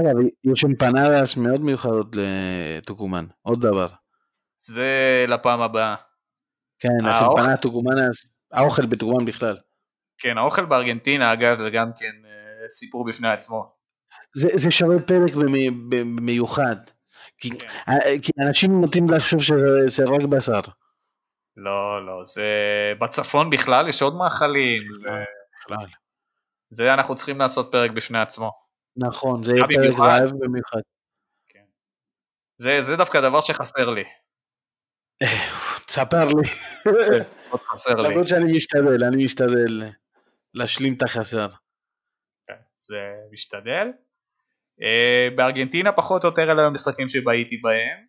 Speaker 2: אגב, יש אמפנדס מאוד מיוחדות לטוקומן, עוד דבר.
Speaker 3: זה לפעם הבאה.
Speaker 2: כן, אז אמפנדה טוקומנס, האוכל בטוקומן בכלל.
Speaker 3: כן, האוכל בארגנטינה אגב זה גם כן uh, סיפור בפני עצמו.
Speaker 2: זה, זה שווה פרק במי- במיוחד. כי,
Speaker 3: כן.
Speaker 2: כי אנשים נוטים לחשוב שזה רק בשר.
Speaker 3: לא, לא, זה בצפון בכלל יש עוד מאכלים,
Speaker 2: בכלל.
Speaker 3: וזה אנחנו צריכים לעשות פרק בפני עצמו.
Speaker 2: נכון, זה יהיה פרק. רעב במיוחד.
Speaker 3: כן. זה, זה דווקא דבר שחסר לי. <laughs>
Speaker 2: תספר לי.
Speaker 3: מאוד חסר לי.
Speaker 2: למרות שאני משתדל, אני משתדל להשלים את החסר.
Speaker 3: כן, זה משתדל. Uh, בארגנטינה פחות או יותר אלה המשחקים שבהיתי בהם.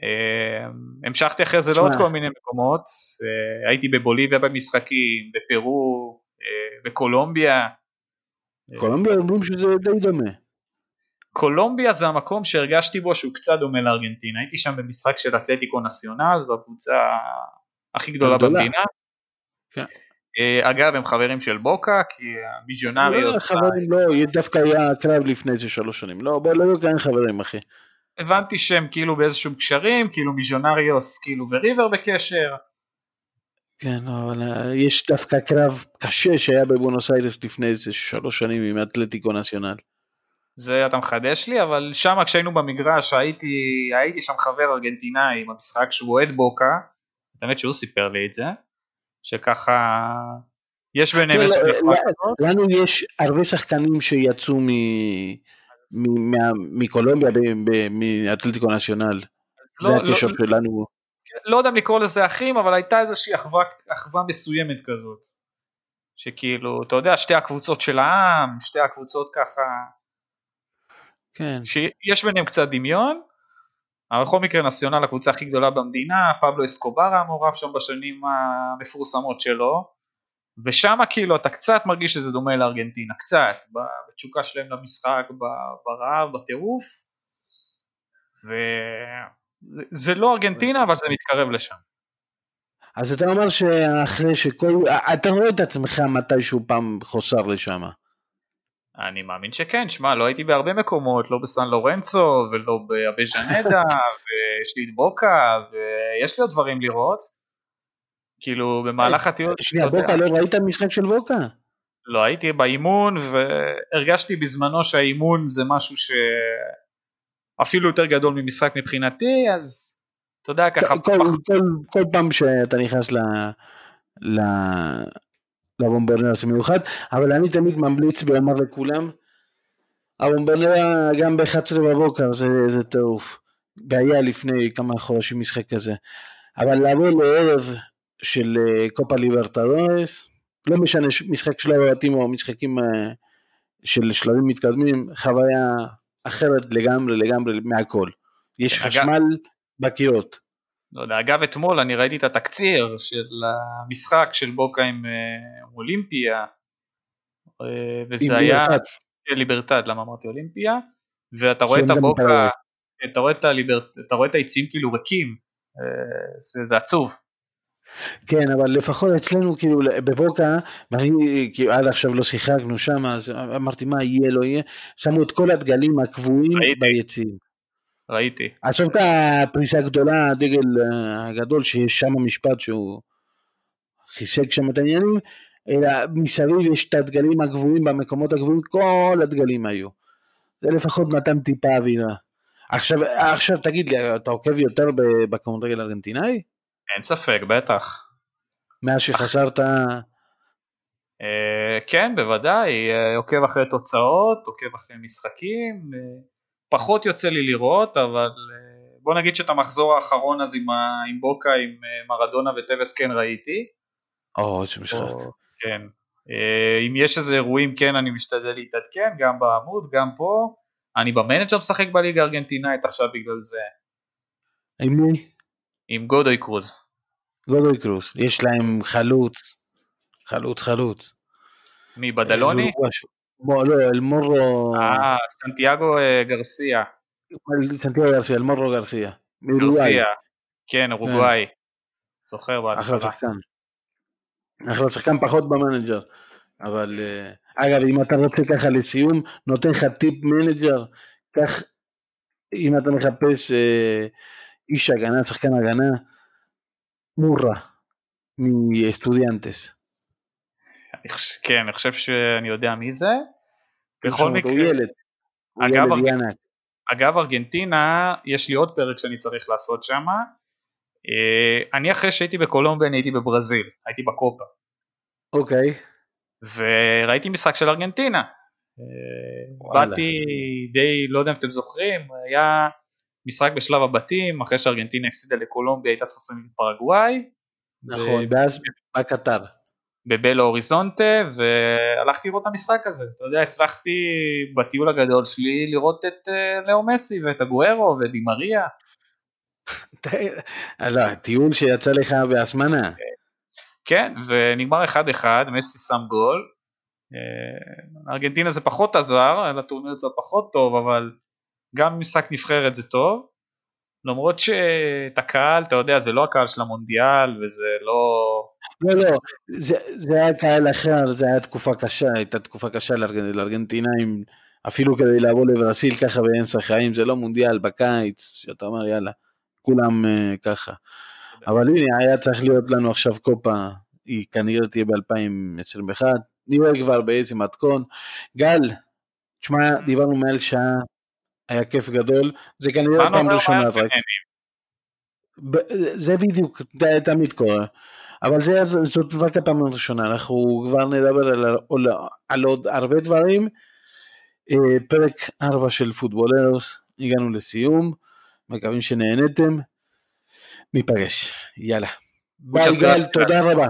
Speaker 3: Uh, המשכתי אחרי זה. לעוד כל מיני מקומות, uh, הייתי בבוליביה במשחקים, בפרו, uh, בקולומביה.
Speaker 2: קולומביה אומרים שזה די דומה.
Speaker 3: קולומביה זה המקום שהרגשתי בו שהוא קצת דומה לארגנטינה, הייתי שם במשחק של אתלטיקו נציונל, זו הקבוצה הכי גדולה. במדינה.
Speaker 2: כן.
Speaker 3: אה, אגב הם חברים של בוקה, כי המיז'ונריוס,
Speaker 2: לא, חברים, לא, דווקא היה קרב לפני איזה שלוש שנים. לא, בוא, לא היו כאן חברים, אחי.
Speaker 3: הבנתי שהם כאילו באיזשהם קשרים, כאילו מיז'ונריוס כאילו וריבר בקשר,
Speaker 2: כן, אבל אה, יש דווקא קרב קשה שהיה בבונוס איירס לפני איזה שלוש שנים עם אתלטיקו נציונל.
Speaker 3: זה אתה מחדש לי, אבל שם כשהיינו במגרש הייתי, הייתי שם חבר ארגנטינאי במשחק שהוא אוהד בוקה, האמת שהוא סיפר לי את זה, שככה יש ביניהם
Speaker 2: לא,
Speaker 3: מחווה
Speaker 2: לא,
Speaker 3: כזאת.
Speaker 2: לנו יש הרבה שחקנים שיצאו מ- מ- מה- מקולומביה ב- ב- מאתלטיקו נציונל. זה
Speaker 3: לא,
Speaker 2: הקשר
Speaker 3: לא,
Speaker 2: שלנו.
Speaker 3: לא יודע אם לקרוא לזה אחים, אבל הייתה איזושהי אחווה מסוימת כזאת. שכאילו, אתה יודע, שתי הקבוצות של העם, שתי הקבוצות ככה,
Speaker 2: כן.
Speaker 3: שיש ביניהם קצת דמיון, אבל בכל מקרה נציונל הקבוצה הכי גדולה במדינה, פבלו אסקובר היה מעורב שם בשנים המפורסמות שלו, ושם כאילו אתה קצת מרגיש שזה דומה לארגנטינה, קצת, בתשוקה שלהם למשחק, ברעב, בטירוף, וזה לא ארגנטינה אבל זה מתקרב לשם.
Speaker 2: אז אתה אומר שאחרי שכל... אתה רואה את עצמך מתישהו פעם חוסר לשם.
Speaker 3: אני מאמין שכן, שמע, לא הייתי בהרבה מקומות, לא בסן לורנצו ולא באבז'נדה, <laughs> ויש לי את בוקה, ויש לי עוד דברים לראות. כאילו במהלך הטיול,
Speaker 2: שנייה,
Speaker 3: אתה יודע,
Speaker 2: בוקה, לא ראית משחק של בוקה?
Speaker 3: לא הייתי באימון והרגשתי בזמנו שהאימון זה משהו שאפילו יותר גדול ממשחק מבחינתי, אז אתה יודע ככה,
Speaker 2: כל,
Speaker 3: פח...
Speaker 2: כל, כל פעם שאתה נכנס ל... ל... לבומברנר זה מיוחד, אבל אני תמיד ממליץ ואומר לכולם, הבומברנר גם ב-11 בבוקר זה, זה טירוף, והיה לפני כמה חודשים משחק כזה, אבל לבוא לערב של אה, קופה ליברטדורס, לא משנה משחק של הבתים או משחקים אה, של שלבים מתקדמים, חוויה אחרת לגמרי לגמרי מהכל. יש
Speaker 3: אגב-
Speaker 2: חשמל בקירות.
Speaker 3: לא יודע, אגב אתמול אני ראיתי את התקציר של המשחק של בוקה עם אה, אולימפיה, אה, וזה היה,
Speaker 2: ליברטד.
Speaker 3: ליברטד, למה אמרתי אולימפיה, ואתה רואה את הבוקה. אתה רואה את, הליבר... אתה רואה את העצים כאילו ריקים, אה, זה, זה עצוב.
Speaker 2: כן, אבל לפחות אצלנו, כאילו, בבוקה, ואני, כאילו, עד עכשיו לא שיחקנו שם, אז אמרתי, מה יהיה, לא יהיה, שמו את כל הדגלים הקבועים. ביציעים.
Speaker 3: ראיתי.
Speaker 2: עזוב את הפריסה הגדולה, הדגל אה, הגדול, שיש שם משפט שהוא חיזק שם את העניינים, אלא מסביב יש את הדגלים הגבוהים במקומות הגבוהים, כל הדגלים היו. זה לפחות נתן טיפה אווירה. עכשיו, עכשיו תגיד לי, אתה עוקב יותר בכדורגל ארגנטינאי?
Speaker 3: אין ספק, בטח.
Speaker 2: מאז שחזרת...
Speaker 3: אה, כן, בוודאי, אה, עוקב אחרי תוצאות, עוקב אחרי משחקים, פחות יוצא לי לראות, אבל בוא נגיד שאת המחזור האחרון אז עם, ה... עם בוקה, עם מרדונה וטווס כן ראיתי.
Speaker 2: או, איזה משחק.
Speaker 3: כן. אם יש איזה אירועים כן אני משתדל להתעדכן, גם בעמוד, גם פה. אני במנג'ר משחק בליגה הארגנטינאית עכשיו בגלל זה.
Speaker 2: עם מי?
Speaker 3: עם גודוי קרוז.
Speaker 2: גודוי קרוז, יש להם חלוץ, חלוץ חלוץ.
Speaker 3: מי, בדלוני?
Speaker 2: לא, אל מורו...
Speaker 3: אה, סנטיאגו אה, גרסיה.
Speaker 2: סנטיאגו גרסיה, אל מורו גרסיה.
Speaker 3: גרסיה, כן, אורוגוואי. זוכר בהתחלה.
Speaker 2: אחלה שחקן. אחלה שחקן פחות ב manager. אבל אה, אגב, אם אתה רוצה ככה לסיום, נותן לך טיפ manager, קח, אם אתה מחפש אה, איש הגנה, שחקן הגנה, מורה מסטודיאנטס.
Speaker 3: כן, אני חושב שאני יודע מי זה.
Speaker 2: בכל מקרה, הוא ילד. הוא
Speaker 3: אגב, ילד ארג... אגב ארגנטינה, יש לי עוד פרק שאני צריך לעשות שם. אה, אני אחרי שהייתי בקולומביה, אני הייתי בברזיל, הייתי בקופה.
Speaker 2: אוקיי.
Speaker 3: וראיתי משחק של ארגנטינה. וואלה. באתי די, לא יודע אם אתם זוכרים, היה משחק בשלב הבתים, אחרי שארגנטינה הפסידה לקולומביה הייתה צריכה לסיים את פרגוואי.
Speaker 2: נכון, ואז בקטר.
Speaker 3: בבלו אוריזונטה, והלכתי לראות את המשחק הזה. אתה יודע, הצלחתי בטיול הגדול שלי לראות את אה, לאו מסי ואת הגוארו ודימריה. <laughs>
Speaker 2: לא, טיול שיצא לך בהזמנה.
Speaker 3: כן, ונגמר 1-1, מסי שם גול. אה, ארגנטינה זה פחות עזר, לטורניר זה פחות טוב, אבל גם משחק נבחרת זה טוב. למרות שאת הקהל, אתה יודע, זה לא הקהל של המונדיאל, וזה לא...
Speaker 2: לא, לא, זה, זה היה קהל אחר, זה היה תקופה קשה, הייתה תקופה קשה לארגנטינאים, אפילו כדי לבוא לברסיל ככה באמצע חיים, זה לא מונדיאל בקיץ, שאתה אומר יאללה, כולם uh, ככה. אבל הנה, היה צריך להיות לנו עכשיו קופה, היא כנראה תהיה ב-2021, נראה כבר באיזה מתכון. גל, תשמע, דיברנו מעל שעה, היה כיף גדול, זה כנראה פעם ראשונה רק. זה בדיוק, זה תמיד קורה. אבל זה, זאת רק הפעם הראשונה, אנחנו כבר נדבר על, על, על עוד הרבה דברים. אה, פרק 4 של פוטבולרוס, הגענו לסיום, מקווים שנהנתם. ניפגש, יאללה. ביי גל, תודה רבה.